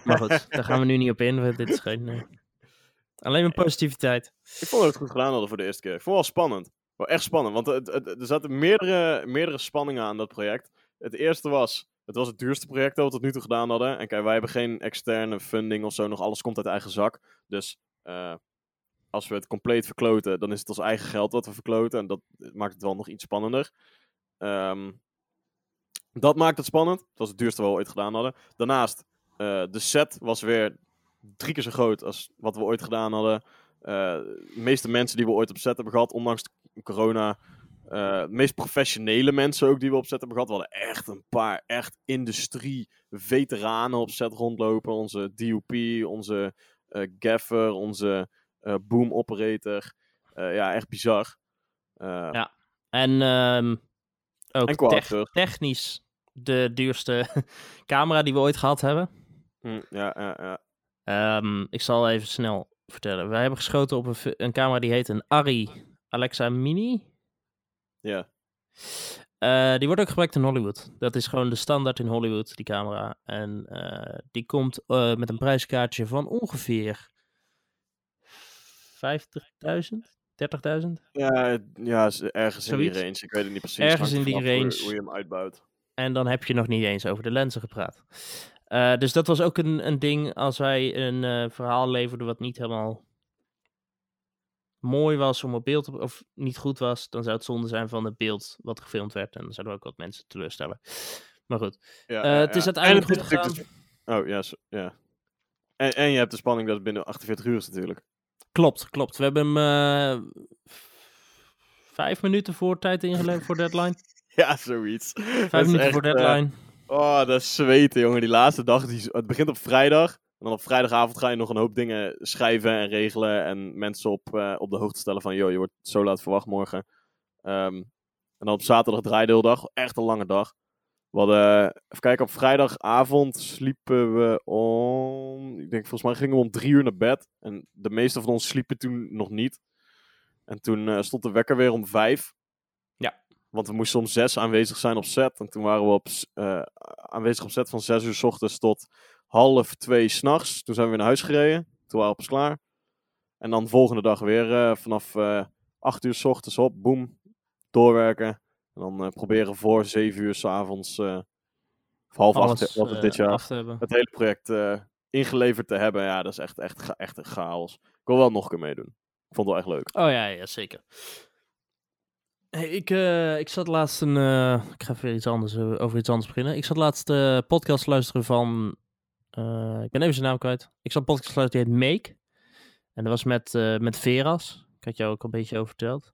Maar goed, daar gaan we nu niet op in. want Dit is geen. eh, alleen maar positiviteit. Ik vond dat we het goed gedaan hadden voor de eerste keer. Ik vond het wel spannend. Wel echt spannend. Want het, het- er zaten meerdere, meerdere spanningen aan dat project. Het eerste was. Het was het duurste project dat we tot nu toe gedaan hadden. En kijk, wij hebben geen externe funding of zo. Nog alles komt uit eigen zak. Dus eh, als we het compleet verkloten, dan is het ons eigen geld wat we verkloten. En dat maakt het wel nog iets spannender. Ehm, dat maakt het spannend. Het was het duurste wat we ooit gedaan hadden. Daarnaast, eh, de set was weer drie keer zo groot als wat we ooit gedaan hadden. Eh, de meeste mensen die we ooit op set hebben gehad, ondanks corona. eh, de meest professionele mensen ook die we op set hebben gehad. We hadden echt een paar echt industrie-veteranen op set rondlopen. Onze DOP, onze gaffer, onze boom operator. Ja, echt bizar. Ja. En ehm, ook technisch de duurste camera die we ooit gehad hebben. hm, ja, ja, ja. Ehm, ik zal even snel vertellen. Wij hebben geschoten op een, een camera die heet een Arri Alexa Mini. ja. Eh, die wordt ook gebruikt in Hollywood. Dat is gewoon de standaard in Hollywood, die camera. En eh, die komt eh, met een prijskaartje van ongeveer 50.000? 30.000? Ja, ja ergens in die range. Ik weet het niet precies. Ergens in die hoe- range. Hoe je hem uitbouwt. En dan heb je nog niet eens over de lenzen gepraat. Eh, dus dat was ook een, een ding als wij een eh, verhaal leverden wat niet helemaal mooi was om op beeld te, of niet goed was, dan zou het zonde zijn van het beeld wat gefilmd werd. En dan zouden we ook wat mensen teleurstellen. Maar goed, Ja, Eh, ja, het is ja. uiteindelijk En goed is natuurlijk de- Oh, ja. ja. En, en je hebt de spanning dat het binnen 48 uur is natuurlijk. Klopt, klopt. We hebben hem eh, vijf minuten voor tijd ingeleverd voor deadline. Ja, zoiets. Vijf minuten echt, voor eh, deadline. Oh, dat is zweten, jongen. Die laatste dag, die, het begint op vrijdag. En dan op vrijdagavond ga je nog een hoop dingen schrijven en regelen. En mensen op, eh, op de hoogte stellen van, joh, je wordt zo laat verwacht morgen. Ehm, en dan op zaterdag draai je de hele dag. Echt een lange dag. We hadden, even kijken, op vrijdagavond sliepen we om... Ik denk, volgens mij gingen we om drie uur naar bed. En de meeste van ons sliepen toen nog niet. En toen eh, stond de wekker weer om vijf. Ja. Want we moesten om zes aanwezig zijn op set. En toen waren we op, eh, aanwezig op set van zes uur s ochtends tot half twee s'nachts. Toen zijn we weer naar huis gereden. Toen waren we pas klaar. En dan de volgende dag weer eh, vanaf acht uur s ochtends op. Boom. Doorwerken. En dan eh, proberen voor zeven uur s'avonds. eh of half acht was het eh, dit jaar. Het hele project ingeleverd te hebben. Ja, dat is echt, echt, echt een chaos. Ik wil wel nog een keer meedoen. Ik vond het wel echt leuk. Oh ja, ja zeker. Hey, ik, ik zat laatst een. ik ga even weer iets anders, over iets anders beginnen. Ik zat laatst de podcast te luisteren van. ik ben even zijn naam kwijt. Ik zat een podcast te luisteren die heet Make. En dat was met, met Veras. Ik had jou ook al een beetje over verteld.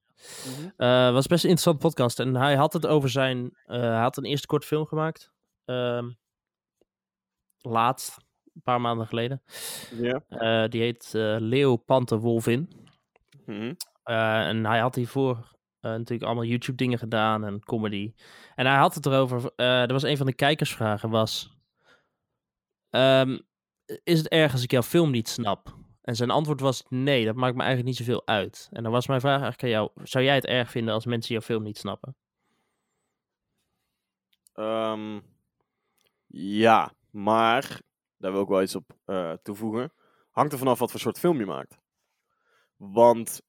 Eh was best een interessante podcast. En hij had het over zijn. eh, hij had een eerste korte film gemaakt. Ehm, laatst, een paar maanden geleden. Ja. Eh, die heet Leo Panther Wolvin. Mhm. En hij had hiervoor natuurlijk allemaal YouTube dingen gedaan en comedy. En hij had het erover. er was een van de kijkersvragen was. ehm, is het erg als ik jouw film niet snap? En zijn antwoord was nee, dat maakt me eigenlijk niet zoveel uit. En dan was mijn vraag eigenlijk aan jou. Zou jij het erg vinden als mensen jouw film niet snappen? Ehm, ja, maar daar wil ik wel iets op eh, toevoegen. Hangt er vanaf wat voor soort film je maakt. Want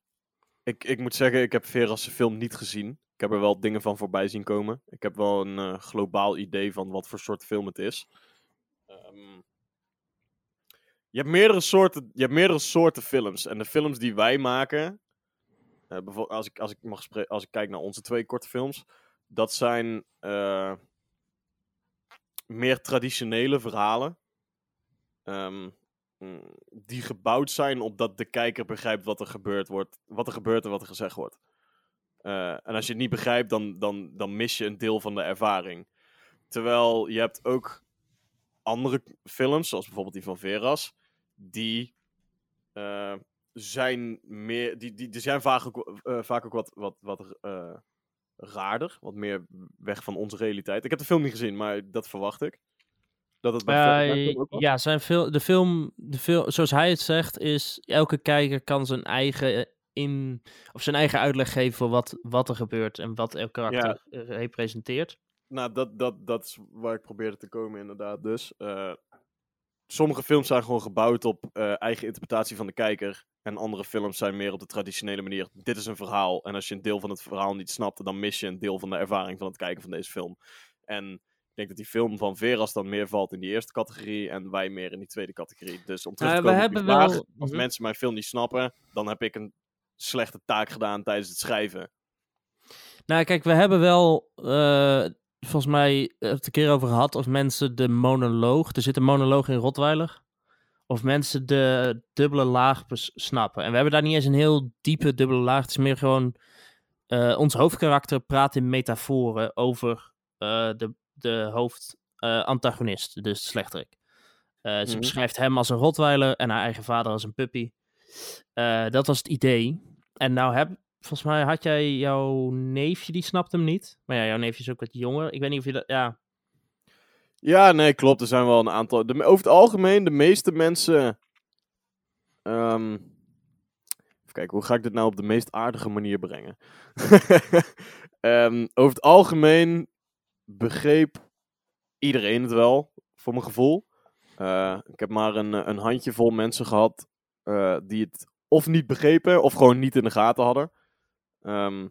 ik, ik moet zeggen, ik heb Veras' film niet gezien. Ik heb er wel dingen van voorbij zien komen. Ik heb wel een eh, globaal idee van wat voor soort film het is. Ehm, je, hebt meerdere soorten, je hebt meerdere soorten films. En de films die wij maken, eh, bijvoorbeeld als ik, als, ik mag als ik kijk naar onze twee korte films, dat zijn eh, meer traditionele verhalen. Ehm, mm, die gebouwd zijn op dat de kijker begrijpt wat er gebeurt, wordt, wat er gebeurt en wat er gezegd wordt. Eh, en als je het niet begrijpt, dan, dan, dan mis je een deel van de ervaring. Terwijl je hebt ook andere films, zoals bijvoorbeeld die van Veras, die eh, zijn meer, die, die, die zijn vaak ook, eh, vaak ook wat, wat, wat eh, raarder, wat meer weg van onze realiteit. Ik heb de film niet gezien, maar dat verwacht ik. Dat het bij film ook was. ja, zijn fil de film, de film, zoals hij het zegt, is elke kijker kan zijn eigen in of zijn eigen uitleg geven voor wat, wat er gebeurt en wat elk karakter eh, representeert. Nou, dat, dat, dat is waar ik probeerde te komen, inderdaad. Dus sommige films zijn gewoon gebouwd op eh, eigen interpretatie van de kijker. En andere films zijn meer op de traditionele manier. Dit is een verhaal. En als je een deel van het verhaal niet snapt, dan mis je een deel van de ervaring van het kijken van deze film. En ik denk dat die film van Veras dan meer valt in die eerste categorie. En wij meer in die tweede categorie. Dus om terug te we komen op die wel- vraag, Als Mhm. mensen mijn film niet snappen, dan heb ik een slechte taak gedaan tijdens het schrijven. Nou, kijk, we hebben wel eh, volgens mij het een keer over gehad of mensen de monoloog, er zit een monoloog in Rotweiler, of mensen de dubbele laag snappen. En we hebben daar niet eens een heel diepe dubbele laag. Het is meer gewoon eh, ons hoofdkarakter praat in metaforen over eh, de, de hoofdantagonist, dus de slechterik. Eh, ze Mhm. beschrijft hem als een Rotweiler en haar eigen vader als een puppy. Eh, dat was het idee. En nou heb, volgens mij had jij jouw neefje, die snapt hem niet. Maar ja, jouw neefje is ook wat jonger. Ik weet niet of je dat, ja. Ja, nee, klopt. Er zijn wel een aantal. Over het algemeen, de meeste mensen. ehm, even kijken, hoe ga ik dit nou op de meest aardige manier brengen? Ehm, over het algemeen begreep iedereen het wel, voor mijn gevoel. Eh, ik heb maar een, een handjevol mensen gehad eh, die het of niet begrepen, of gewoon niet in de gaten hadden. Ehm,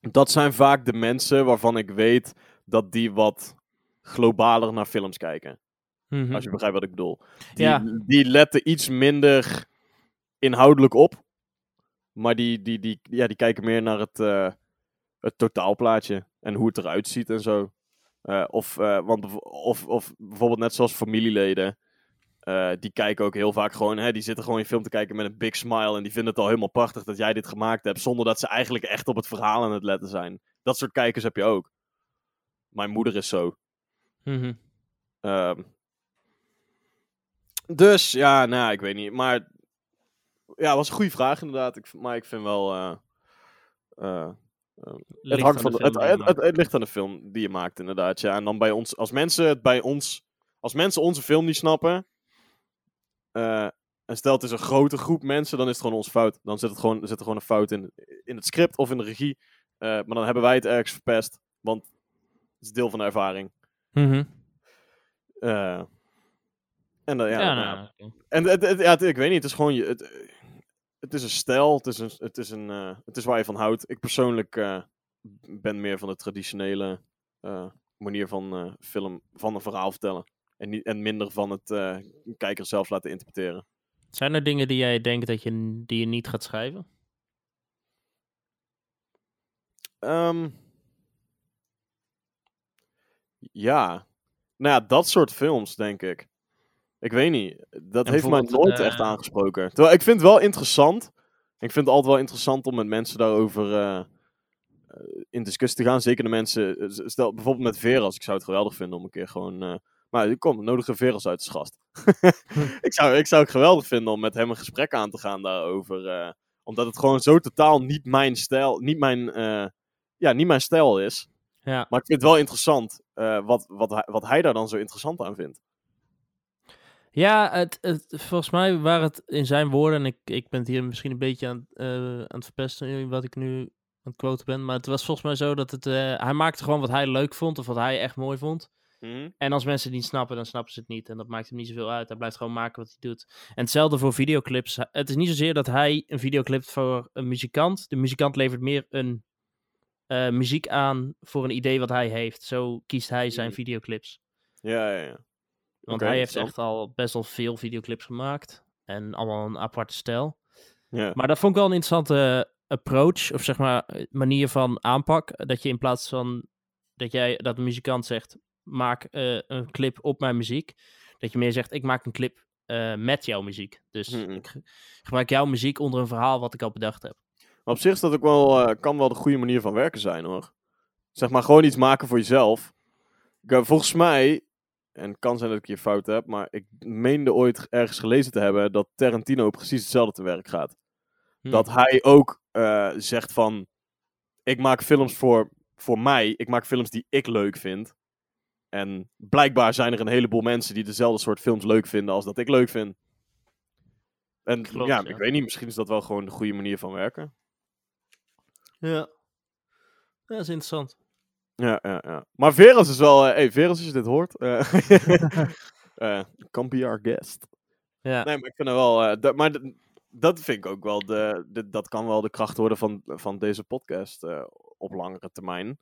dat zijn vaak de mensen waarvan ik weet dat die wat globaler naar films kijken. Mhm. Als je begrijpt wat ik bedoel. Die, Ja. die letten iets minder inhoudelijk op. Maar die, die, die, ja, die kijken meer naar het, eh, het totaalplaatje. En hoe het eruit ziet en zo. Eh, of, eh, want, of, of bijvoorbeeld net zoals familieleden. Eh, die kijken ook heel vaak gewoon, hè, die zitten gewoon je film te kijken met een big smile. En die vinden het al helemaal prachtig dat jij dit gemaakt hebt. Zonder dat ze eigenlijk echt op het verhaal aan het letten zijn. Dat soort kijkers heb je ook. Mijn moeder is zo. Mhm. Ehm, dus ja, nou, ik weet niet. Maar ja, was een goede vraag inderdaad. Ik, maar ik vind wel. eh, eh, het, Ligt hangt aan van de het, het, het, het ligt aan de film die je maakt, inderdaad. Ja. En dan bij ons, als mensen het bij ons. Als mensen onze film niet snappen. Eh, en stel het is een grote groep mensen, dan is het gewoon onze fout. Dan zit, het gewoon, zit er gewoon een fout in, in het script of in de regie. Eh, maar dan hebben wij het ergens verpest. Want het is deel van de ervaring. Mhm. Eh, en dan, ja, Ja, nou ja, nou. En het, het- ja, het- ik weet niet, het is gewoon je. Het, het is een stijl, het is, een, het, is een, het is waar je van houdt. Ik persoonlijk ben meer van de traditionele manier van film, van een verhaal vertellen. En, niet, en minder van het eh, kijker zelf laten interpreteren. Zijn er dingen die jij denkt dat je, die je niet gaat schrijven? Ehm, ja. Nou ja, dat soort films, denk ik. Ik weet niet. Dat En heeft mij nooit eh, echt aangesproken. Terwijl ik vind het wel interessant. Ik vind het altijd wel interessant om met mensen daarover eh, eh, in discussie te gaan. Zeker de mensen. eh, Stel bijvoorbeeld met Veras. Ik zou het geweldig vinden om een keer gewoon. Maar kom, nodige Veras uit als gast. ik, zou, ik zou het geweldig vinden om met hem een gesprek aan te gaan daarover. eh, omdat het gewoon zo totaal niet mijn stijl. Niet mijn, eh, ja, niet mijn stijl is. Ja. Maar ik vind het wel interessant eh, wat, wat, hij, wat hij daar dan zo interessant aan vindt. Ja, het, het, volgens mij waren het in zijn woorden, en ik, ik ben het hier misschien een beetje aan, aan het verpesten wat ik nu aan het quoten ben, maar het was volgens mij zo dat het, hij maakte gewoon wat hij leuk vond of wat hij echt mooi vond. En als mensen het niet snappen, dan snappen ze het niet. En dat maakt hem niet zoveel uit. Hij blijft gewoon maken wat hij doet. En hetzelfde voor videoclips. Het is niet zozeer dat hij een video clipt voor een muzikant. De muzikant levert meer een eh, muziek aan voor een idee wat hij heeft. Zo kiest hij zijn Mhm. videoclips. Ja, ja, ja. Want hij heeft echt al best wel veel videoclips gemaakt. En allemaal een aparte stijl. Ja. Maar dat vond ik wel een interessante approach. Of zeg maar eh, manier van aanpak. Dat je in plaats van dat jij dat een muzikant zegt. Maak eh, een clip op mijn muziek. Dat je meer zegt ik maak een clip eh, met jouw muziek. Dus ik ge- gebruik jouw muziek onder een verhaal wat ik al bedacht heb. Maar op zich is dat ook wel, eh, kan wel de goede manier van werken zijn hoor. Zeg maar gewoon iets maken voor jezelf. Ik, volgens mij, en het kan zijn dat ik hier fout heb, maar ik meende ooit ergens gelezen te hebben dat Tarantino precies hetzelfde te werk gaat. Hm. Dat hij ook zegt van, ik maak films voor, voor mij, ik maak films die ik leuk vind. En blijkbaar zijn er een heleboel mensen die dezelfde soort films leuk vinden als dat ik leuk vind. En Klopt, ja, ja. ik weet niet, misschien is dat wel gewoon de goede manier van werken. Ja. dat is interessant. Ja, ja, ja. Maar Veras is wel... eh hey, Veras, als je dit hoort... eh eh, come be our guest. Ja. Nee, maar ik vind het wel... eh, dat, maar dat vind ik ook wel... De, de, dat kan wel de kracht worden van, van deze podcast eh, op langere termijn.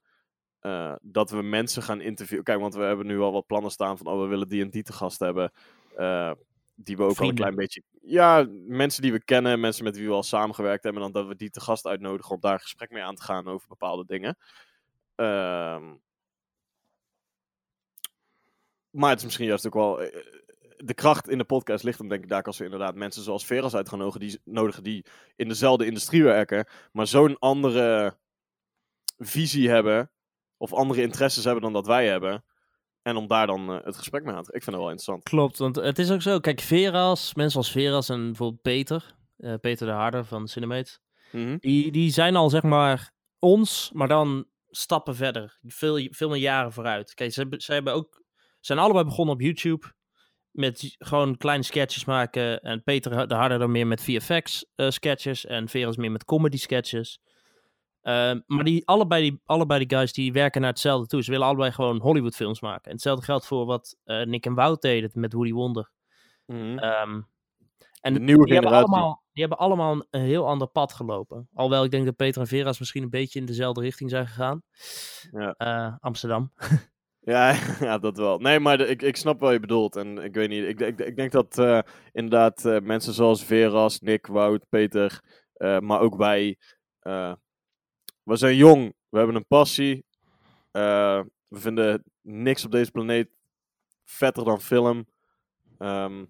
Eh, dat we mensen gaan interviewen. Kijk, want we hebben nu al wat plannen staan van... Oh, we willen die en die te gast hebben. eh, die we ook al een klein beetje... Ja, mensen die we kennen. Mensen met wie we al samengewerkt hebben. En dan dat we die te gast uitnodigen om daar een gesprek mee aan te gaan over bepaalde dingen. Ehm, maar het is misschien juist ook wel. eh, De kracht in de podcast ligt hem, denk ik, daar als we inderdaad mensen zoals Veras uit gaan nodigen die, nodigen die in dezelfde industrie werken, maar zo'n andere visie hebben, of andere interesses hebben dan dat wij hebben. En om daar dan eh, het gesprek mee aan te Ik vind het wel interessant. Klopt, want het is ook zo. Kijk, Veras, mensen als Veras en bijvoorbeeld Peter, eh, Peter de Harder van Cinemate, Mhm. die, die zijn al zeg maar ons, maar dan stappen verder. Veel, veel meer jaren vooruit. Kijk, ze, hebben- zij hebben ook, zijn allebei begonnen op YouTube met gewoon kleine sketches maken. En Peter de Harder dan meer met VFX eh, sketches en Veras meer met comedy sketches. Ehm, maar die, allebei, die, allebei die guys die werken naar hetzelfde toe. Ze willen allebei gewoon Hollywood films maken. En hetzelfde geldt voor wat eh, Nick en Wout deden met Woody Wonder. Mhm. Ehm, En de nieuwe die hebben, allemaal, die hebben allemaal een, een heel ander pad gelopen. Alhoewel ik denk dat Peter en Veras misschien een beetje in dezelfde richting zijn gegaan. Ja. Eh, Amsterdam. Ja, ja, dat wel. Nee, maar de- ik, ik snap wat je bedoelt. En ik weet niet, ik, ik, ik denk dat eh, inderdaad mensen zoals Veras, Nick, Wout, Peter, maar ook wij, we zijn jong, we hebben een passie. eh, we vinden niks op deze planeet vetter dan film. Ehm,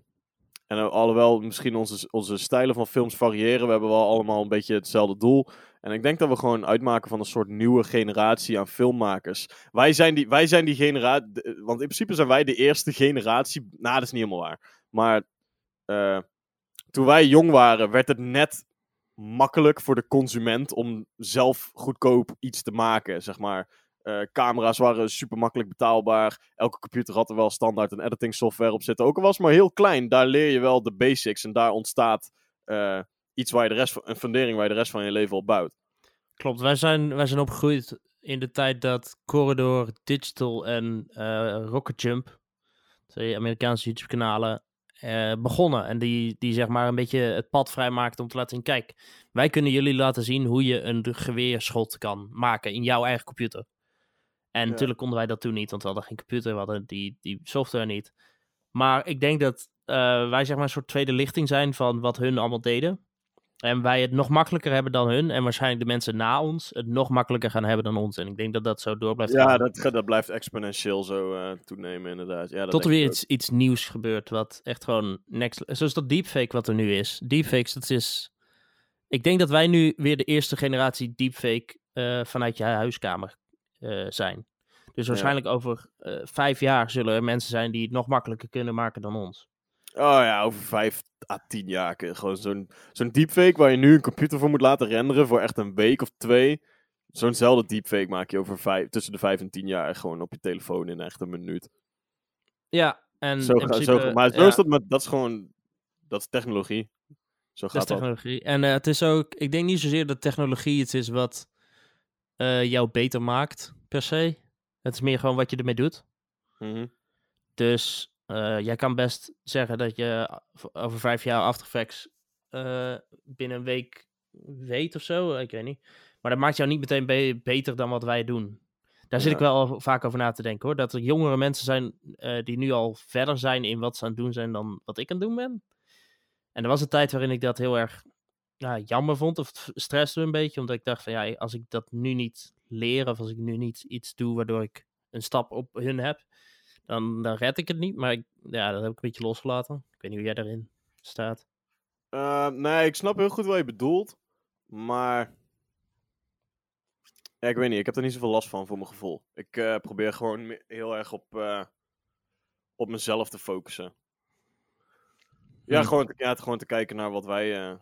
en al- alhoewel misschien onze, onze stijlen van films variëren, we hebben wel allemaal een beetje hetzelfde doel. En ik denk dat we gewoon uitmaken van een soort nieuwe generatie aan filmmakers. Wij zijn die, wij zijn die generatie. Want in principe zijn wij de eerste generatie. Nou, dat is niet helemaal waar. Maar eh, toen wij jong waren, werd het net makkelijk voor de consument om zelf goedkoop iets te maken. Zeg maar. Eh, camera's waren super makkelijk betaalbaar. Elke computer had er wel standaard een editing software op zitten. Ook al was maar heel klein, daar leer je wel de basics. En daar ontstaat eh, iets waar je de rest van, een fundering waar je de rest van je leven op bouwt. Klopt, wij zijn, wij zijn opgegroeid in de tijd dat Corridor, Digital en eh, Rocket Jump, twee Amerikaanse YouTube-kanalen, eh, begonnen. En die, die zeg maar een beetje het pad vrijmaakten om te laten zien, kijk, wij kunnen jullie laten zien hoe je een geweerschot kan maken in jouw eigen computer. En Ja. natuurlijk konden wij dat toen niet, want we hadden geen computer, we hadden die, die software niet. Maar ik denk dat eh, wij zeg maar een soort tweede lichting zijn van wat hun allemaal deden. En wij het nog makkelijker hebben dan hun. En waarschijnlijk de mensen na ons het nog makkelijker gaan hebben dan ons. En ik denk dat dat zo door blijft Ja, gaan. dat, dat blijft exponentieel zo eh, toenemen, inderdaad. Ja, dat Tot er weer iets, iets nieuws gebeurt. Wat echt gewoon next. Zoals dat deepfake wat er nu is. Deepfakes, dat is. Ik denk dat wij nu weer de eerste generatie deepfake eh, vanuit je huiskamer eh, zijn. Dus waarschijnlijk over vijf jaar zullen er mensen zijn die het nog makkelijker kunnen maken dan ons. Oh ja, over vijf à tien jaar. Gewoon zo'n zo'n deepfake waar je nu een computer voor moet laten renderen voor echt een week of twee. Zo'nzelfde deepfake maak je over vijf, tussen de vijf en tien jaar gewoon op je telefoon in echt een minuut. Ja, en Zo, in principe, zo, maar zo ja. is dat, met, dat is gewoon, dat is technologie. Zo Dat gaat is dat. technologie. En eh, het is ook, ik denk niet zozeer dat technologie iets is wat eh, jou beter maakt, per se. Het is meer gewoon wat je ermee doet. Mhm. Dus eh, jij kan best zeggen dat je over vijf jaar After Effects eh, binnen een week weet of zo. Ik weet niet. Maar dat maakt jou niet meteen be- beter dan wat wij doen. Daar zit Ja. ik wel vaak over na te denken hoor. Dat er jongere mensen zijn eh, die nu al verder zijn in wat ze aan het doen zijn dan wat ik aan het doen ben. En er was een tijd waarin ik dat heel erg ja, jammer vond of stresste een beetje. Omdat ik dacht van ja, als ik dat nu niet leer of als ik nu niet iets doe waardoor ik een stap op hun heb, dan, dan red ik het niet. Maar ik, ja, dat heb ik een beetje losgelaten. Ik weet niet hoe jij daarin staat. Eh, nee, ik snap heel goed wat je bedoelt. Maar. Ja, ik weet niet. Ik heb er niet zoveel last van voor mijn gevoel. Ik eh, probeer gewoon heel erg op, eh, op mezelf te focussen. Ja, Hm. gewoon, te, ja, gewoon te kijken naar wat wij.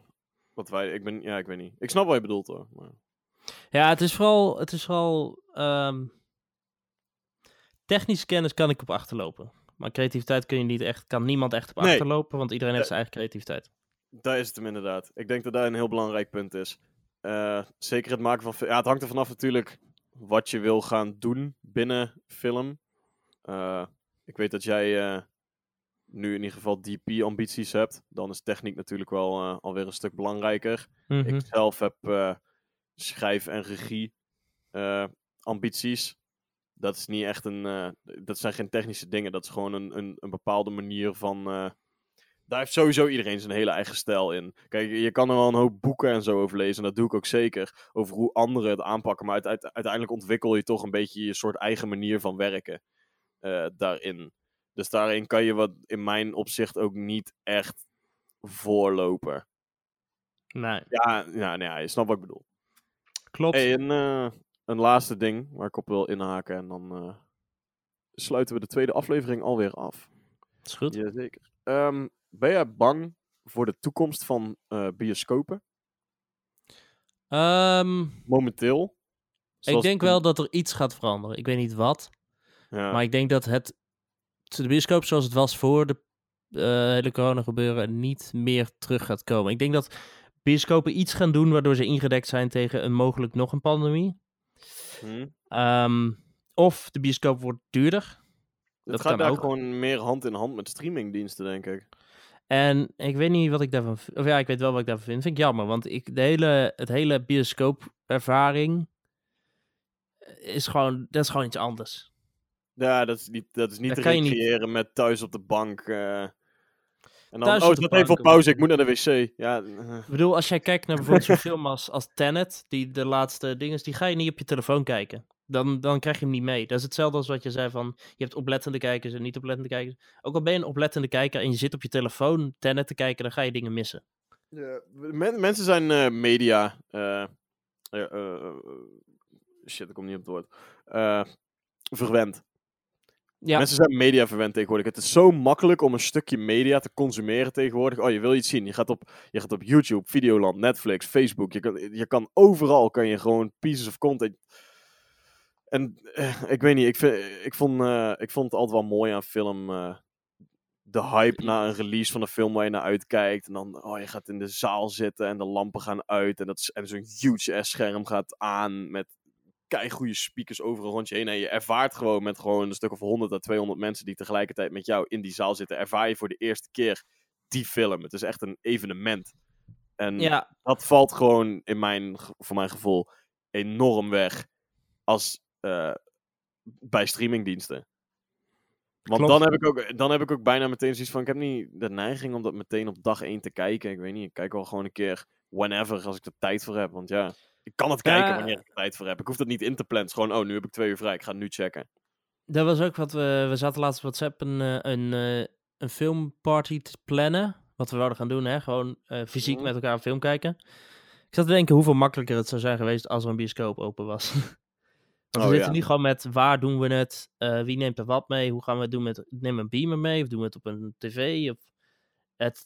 wat wij ik ben, ja, ik weet niet. Ik snap wat je bedoelt hoor. Maar... Ja, het is vooral, het is vooral ehm, technische kennis kan ik op achterlopen. Maar creativiteit kun je niet echt, kan niemand echt op Nee. achterlopen, want iedereen heeft Eh, zijn eigen creativiteit. Daar is het hem inderdaad. Ik denk dat daar een heel belangrijk punt is. Eh, zeker het maken van... Ja, het hangt er vanaf natuurlijk wat je wil gaan doen binnen film. Eh, ik weet dat jij nu in ieder geval DP-ambities hebt. Dan is techniek natuurlijk wel alweer een stuk belangrijker. Mhm. Ik zelf heb schrijf- en regie-ambities. Dat is niet echt een. eh, dat zijn geen technische dingen. Dat is gewoon een, een, een bepaalde manier van. eh, daar heeft sowieso iedereen zijn hele eigen stijl in. Kijk, je kan er wel een hoop boeken en zo over lezen. En dat doe ik ook zeker. Over hoe anderen het aanpakken. Maar uite- uite- uiteindelijk ontwikkel je toch een beetje je soort eigen manier van werken. eh, daarin. Dus daarin kan je wat in mijn opzicht ook niet echt voorlopen. Nee, Ja, nee, ja, je snapt wat ik bedoel. klopt. Hey, een laatste ding waar ik op wil inhaken. En dan eh, sluiten we de tweede aflevering alweer af. is goed. Jazeker. Ehm ben jij bang voor de toekomst van eh, bioscopen? Ehm, Momenteel? ik denk wel dat er iets gaat veranderen. Ik weet niet wat. Ja. Maar ik denk dat het de bioscoop zoals het was voor de hele corona gebeuren niet meer terug gaat komen. Ik denk dat bioscopen iets gaan doen waardoor ze ingedekt zijn tegen een mogelijk nog een pandemie. Hm? Ehm, of de bioscoop wordt duurder. Het dat gaat daar ook. gewoon meer hand in hand met streamingdiensten, denk ik. En ik weet niet wat ik daarvan vind. Of ja, ik weet wel wat ik daarvan vind. Vind ik jammer, want ik, de hele, het hele bioscoopervaring is gewoon, dat is gewoon iets anders. Ja, dat is niet, dat is niet Dat te niet- recreëren met thuis op de bank. eh, en dan, Thuis oh, even op pauze, ik moet naar de wc. Ja, eh, Ik bedoel, als jij kijkt naar bijvoorbeeld zo'n film als, als Tenet, die de laatste dingen, die ga je niet op je telefoon kijken. Dan, dan krijg je hem niet mee. Dat is hetzelfde als wat je zei van, je hebt oplettende kijkers en niet oplettende kijkers. Ook al ben je een oplettende kijker en je zit op je telefoon Tenet te kijken, dan ga je dingen missen. Ja, men- mensen zijn eh, media. eh, shit, ik kom niet op het woord. Eh, verwend. Ja, Mensen zijn media verwend tegenwoordig. Het is zo makkelijk om een stukje media te consumeren tegenwoordig. Oh, je wil iets zien. Je gaat op, je gaat op YouTube, Videoland, Netflix, Facebook. Je kan, je kan overal kan je gewoon pieces of content. En eh, ik weet niet, ik, ik, vond, eh, ik vond het altijd wel mooi aan film. eh, de hype na een release van een film waar je naar uitkijkt. En dan, oh, je gaat in de zaal zitten en de lampen gaan uit. En, dat en zo'n huge ass scherm gaat aan met goede speakers overal rond je heen. En je ervaart gewoon met gewoon een stuk of 100 à 200 mensen die tegelijkertijd met jou in die zaal zitten. Ervaar je voor de eerste keer die film. Het is echt een evenement. En ja, dat valt gewoon in mijn, voor mijn gevoel enorm weg als eh, bij streamingdiensten. Want Klopt. dan heb, ik ook, dan heb ik ook bijna meteen zoiets van, ik heb niet de neiging om dat meteen op dag 1 te kijken. Ik weet niet, ik kijk wel gewoon een keer whenever als ik er tijd voor heb. Want ja, ik kan het kijken wanneer ik er tijd voor heb. Ik hoef dat niet in te plannen. Het is gewoon, oh, nu heb ik twee uur vrij, ik ga het nu checken. dat was ook wat we, we zaten laatst op WhatsApp een, eh, een, eh, een filmparty te plannen. Wat we wouden gaan doen, hè. Gewoon eh, fysiek Mhm. met elkaar een film kijken. Ik zat te denken hoeveel makkelijker het zou zijn geweest als er een bioscoop open was. Want we Oh, zitten ja. nu gewoon met waar doen we het, wie neemt er wat mee, hoe gaan we het doen met, neem een beamer mee of doen we het op een tv of...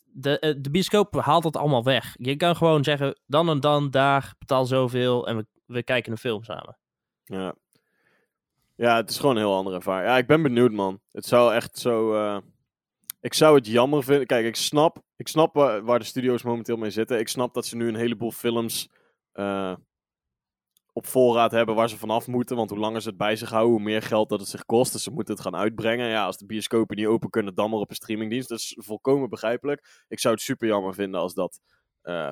De, eh, de bioscoop haalt het allemaal weg. Je kan gewoon zeggen, dan en dan, daar, betaal zoveel en we, we kijken een film samen. Ja. Ja, het is gewoon een heel andere ervaring. Ja, ik ben benieuwd, man. Het zou echt zo... eh, Ik zou het jammer vinden. Kijk, ik snap, ik snap waar, waar de studio's momenteel mee zitten. Ik snap dat ze nu een heleboel films eh, op voorraad hebben waar ze vanaf moeten. Want hoe langer ze het bij zich houden, hoe meer geld dat het zich kost. Dus ze moeten het gaan uitbrengen. Ja, als de bioscopen niet open kunnen, dan maar op een streamingdienst. Dat is volkomen begrijpelijk. Ik zou het super jammer vinden als dat eh,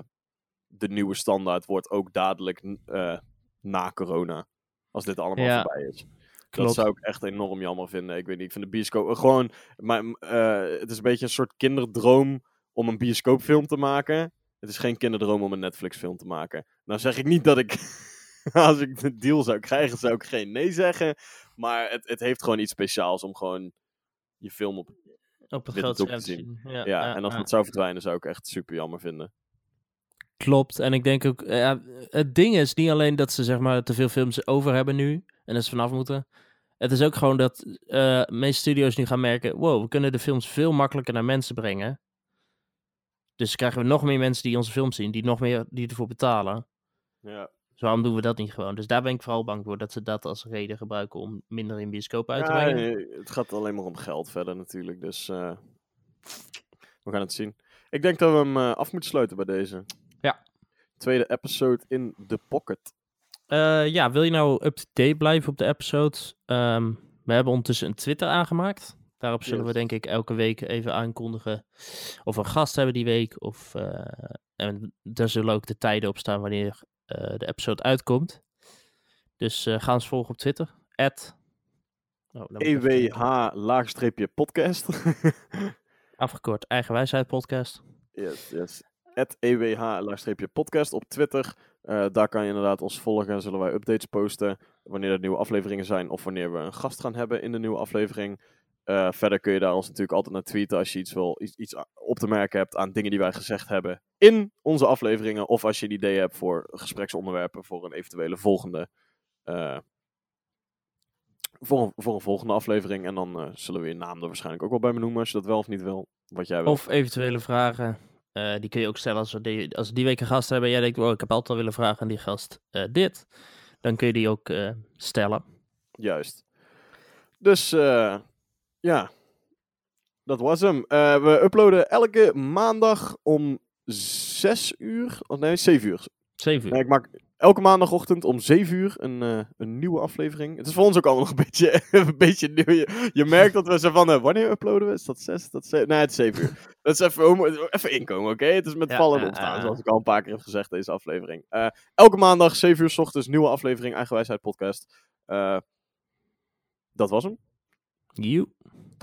de nieuwe standaard wordt. Ook dadelijk eh, na corona. Als dit allemaal Ja, voorbij is. Klopt. Dat zou ik echt enorm jammer vinden. Ik weet niet, ik vind de bioscoop eh, gewoon... Maar, het is een beetje een soort kinderdroom om een bioscoopfilm te maken. Het is geen kinderdroom om een Netflix-film te maken. Nou zeg ik niet dat ik... als ik de deal zou krijgen, zou ik geen nee zeggen. Maar het, het heeft gewoon iets speciaals om gewoon je film op... Op groot ook te zien. Ja, Ja, ja, en als ja. dat zou verdwijnen, zou ik echt super jammer vinden. Klopt. En ik denk ook, eh, ja, het ding is niet alleen dat ze zeg maar te veel films over hebben nu en dat ze vanaf moeten. Het is ook gewoon dat eh meeste studio's nu gaan merken, wow, we kunnen de films veel makkelijker naar mensen brengen. Dus krijgen we nog meer mensen die onze films zien, die nog meer die ervoor betalen. Ja. Waarom doen we dat niet gewoon? Dus daar ben ik vooral bang voor dat ze dat als reden gebruiken om minder in bioscoop uit te Ja, brengen. nee, het gaat alleen maar om geld verder natuurlijk. Dus eh, we gaan het zien. Ik denk dat we hem eh, af moeten sluiten bij deze. Ja. Tweede episode in the pocket. Eh, ja, wil je nou up-to-date blijven op de episodes? Ehm, we hebben ondertussen een Twitter aangemaakt. Daarop zullen we denk ik elke week even aankondigen of we een gast hebben die week. Of, eh, en daar zullen ook de tijden op staan wanneer eh, de episode uitkomt. Dus eh, ga ons volgen op Twitter. At, oh, dan moet ik even kijken. EWH laagstreepje podcast. Afgekort Eigenwijsheid podcast. yes, yes. At EWH laagstreepje podcast op Twitter. Eh, daar kan je inderdaad ons volgen. Zullen wij updates posten wanneer er nieuwe afleveringen zijn. Of wanneer we een gast gaan hebben in de nieuwe aflevering. Eh, verder kun je daar ons natuurlijk altijd naar tweeten als je iets, wil, iets, iets op te merken hebt aan dingen die wij gezegd hebben in onze afleveringen. Of als je een idee hebt voor gespreksonderwerpen voor een eventuele volgende, eh, voor, een, voor een volgende aflevering. En dan eh, zullen we je naam er waarschijnlijk ook wel bij me noemen als je dat wel of niet wil. Wat jij wil. Of eventuele vragen. die kun je ook stellen als we die, als we die week een gast hebben. En jij denkt, oh, ik heb altijd al willen vragen aan die gast dit. Dan kun je die ook stellen. Juist. Dus ja, dat was hem. Eh, we uploaden elke maandag om 6 uur, of nee, 7 uur. Zeven uur. Nee, ik maak elke maandagochtend om 7 uur een, eh, een nieuwe aflevering. Het is voor ons ook allemaal nog een beetje, een beetje nieuw. Je, je merkt dat we zo van, eh, wanneer uploaden we? Is dat 6? Dat 7? Nee, het is 7 uur. Dat is even, even inkomen, oké? Het is met Ja, vallen en opstaan, zoals ik al een paar keer heb gezegd, deze aflevering. Elke maandag, 7 uur s ochtends, nieuwe aflevering, Eigenwijsheid podcast. Dat was hem. You.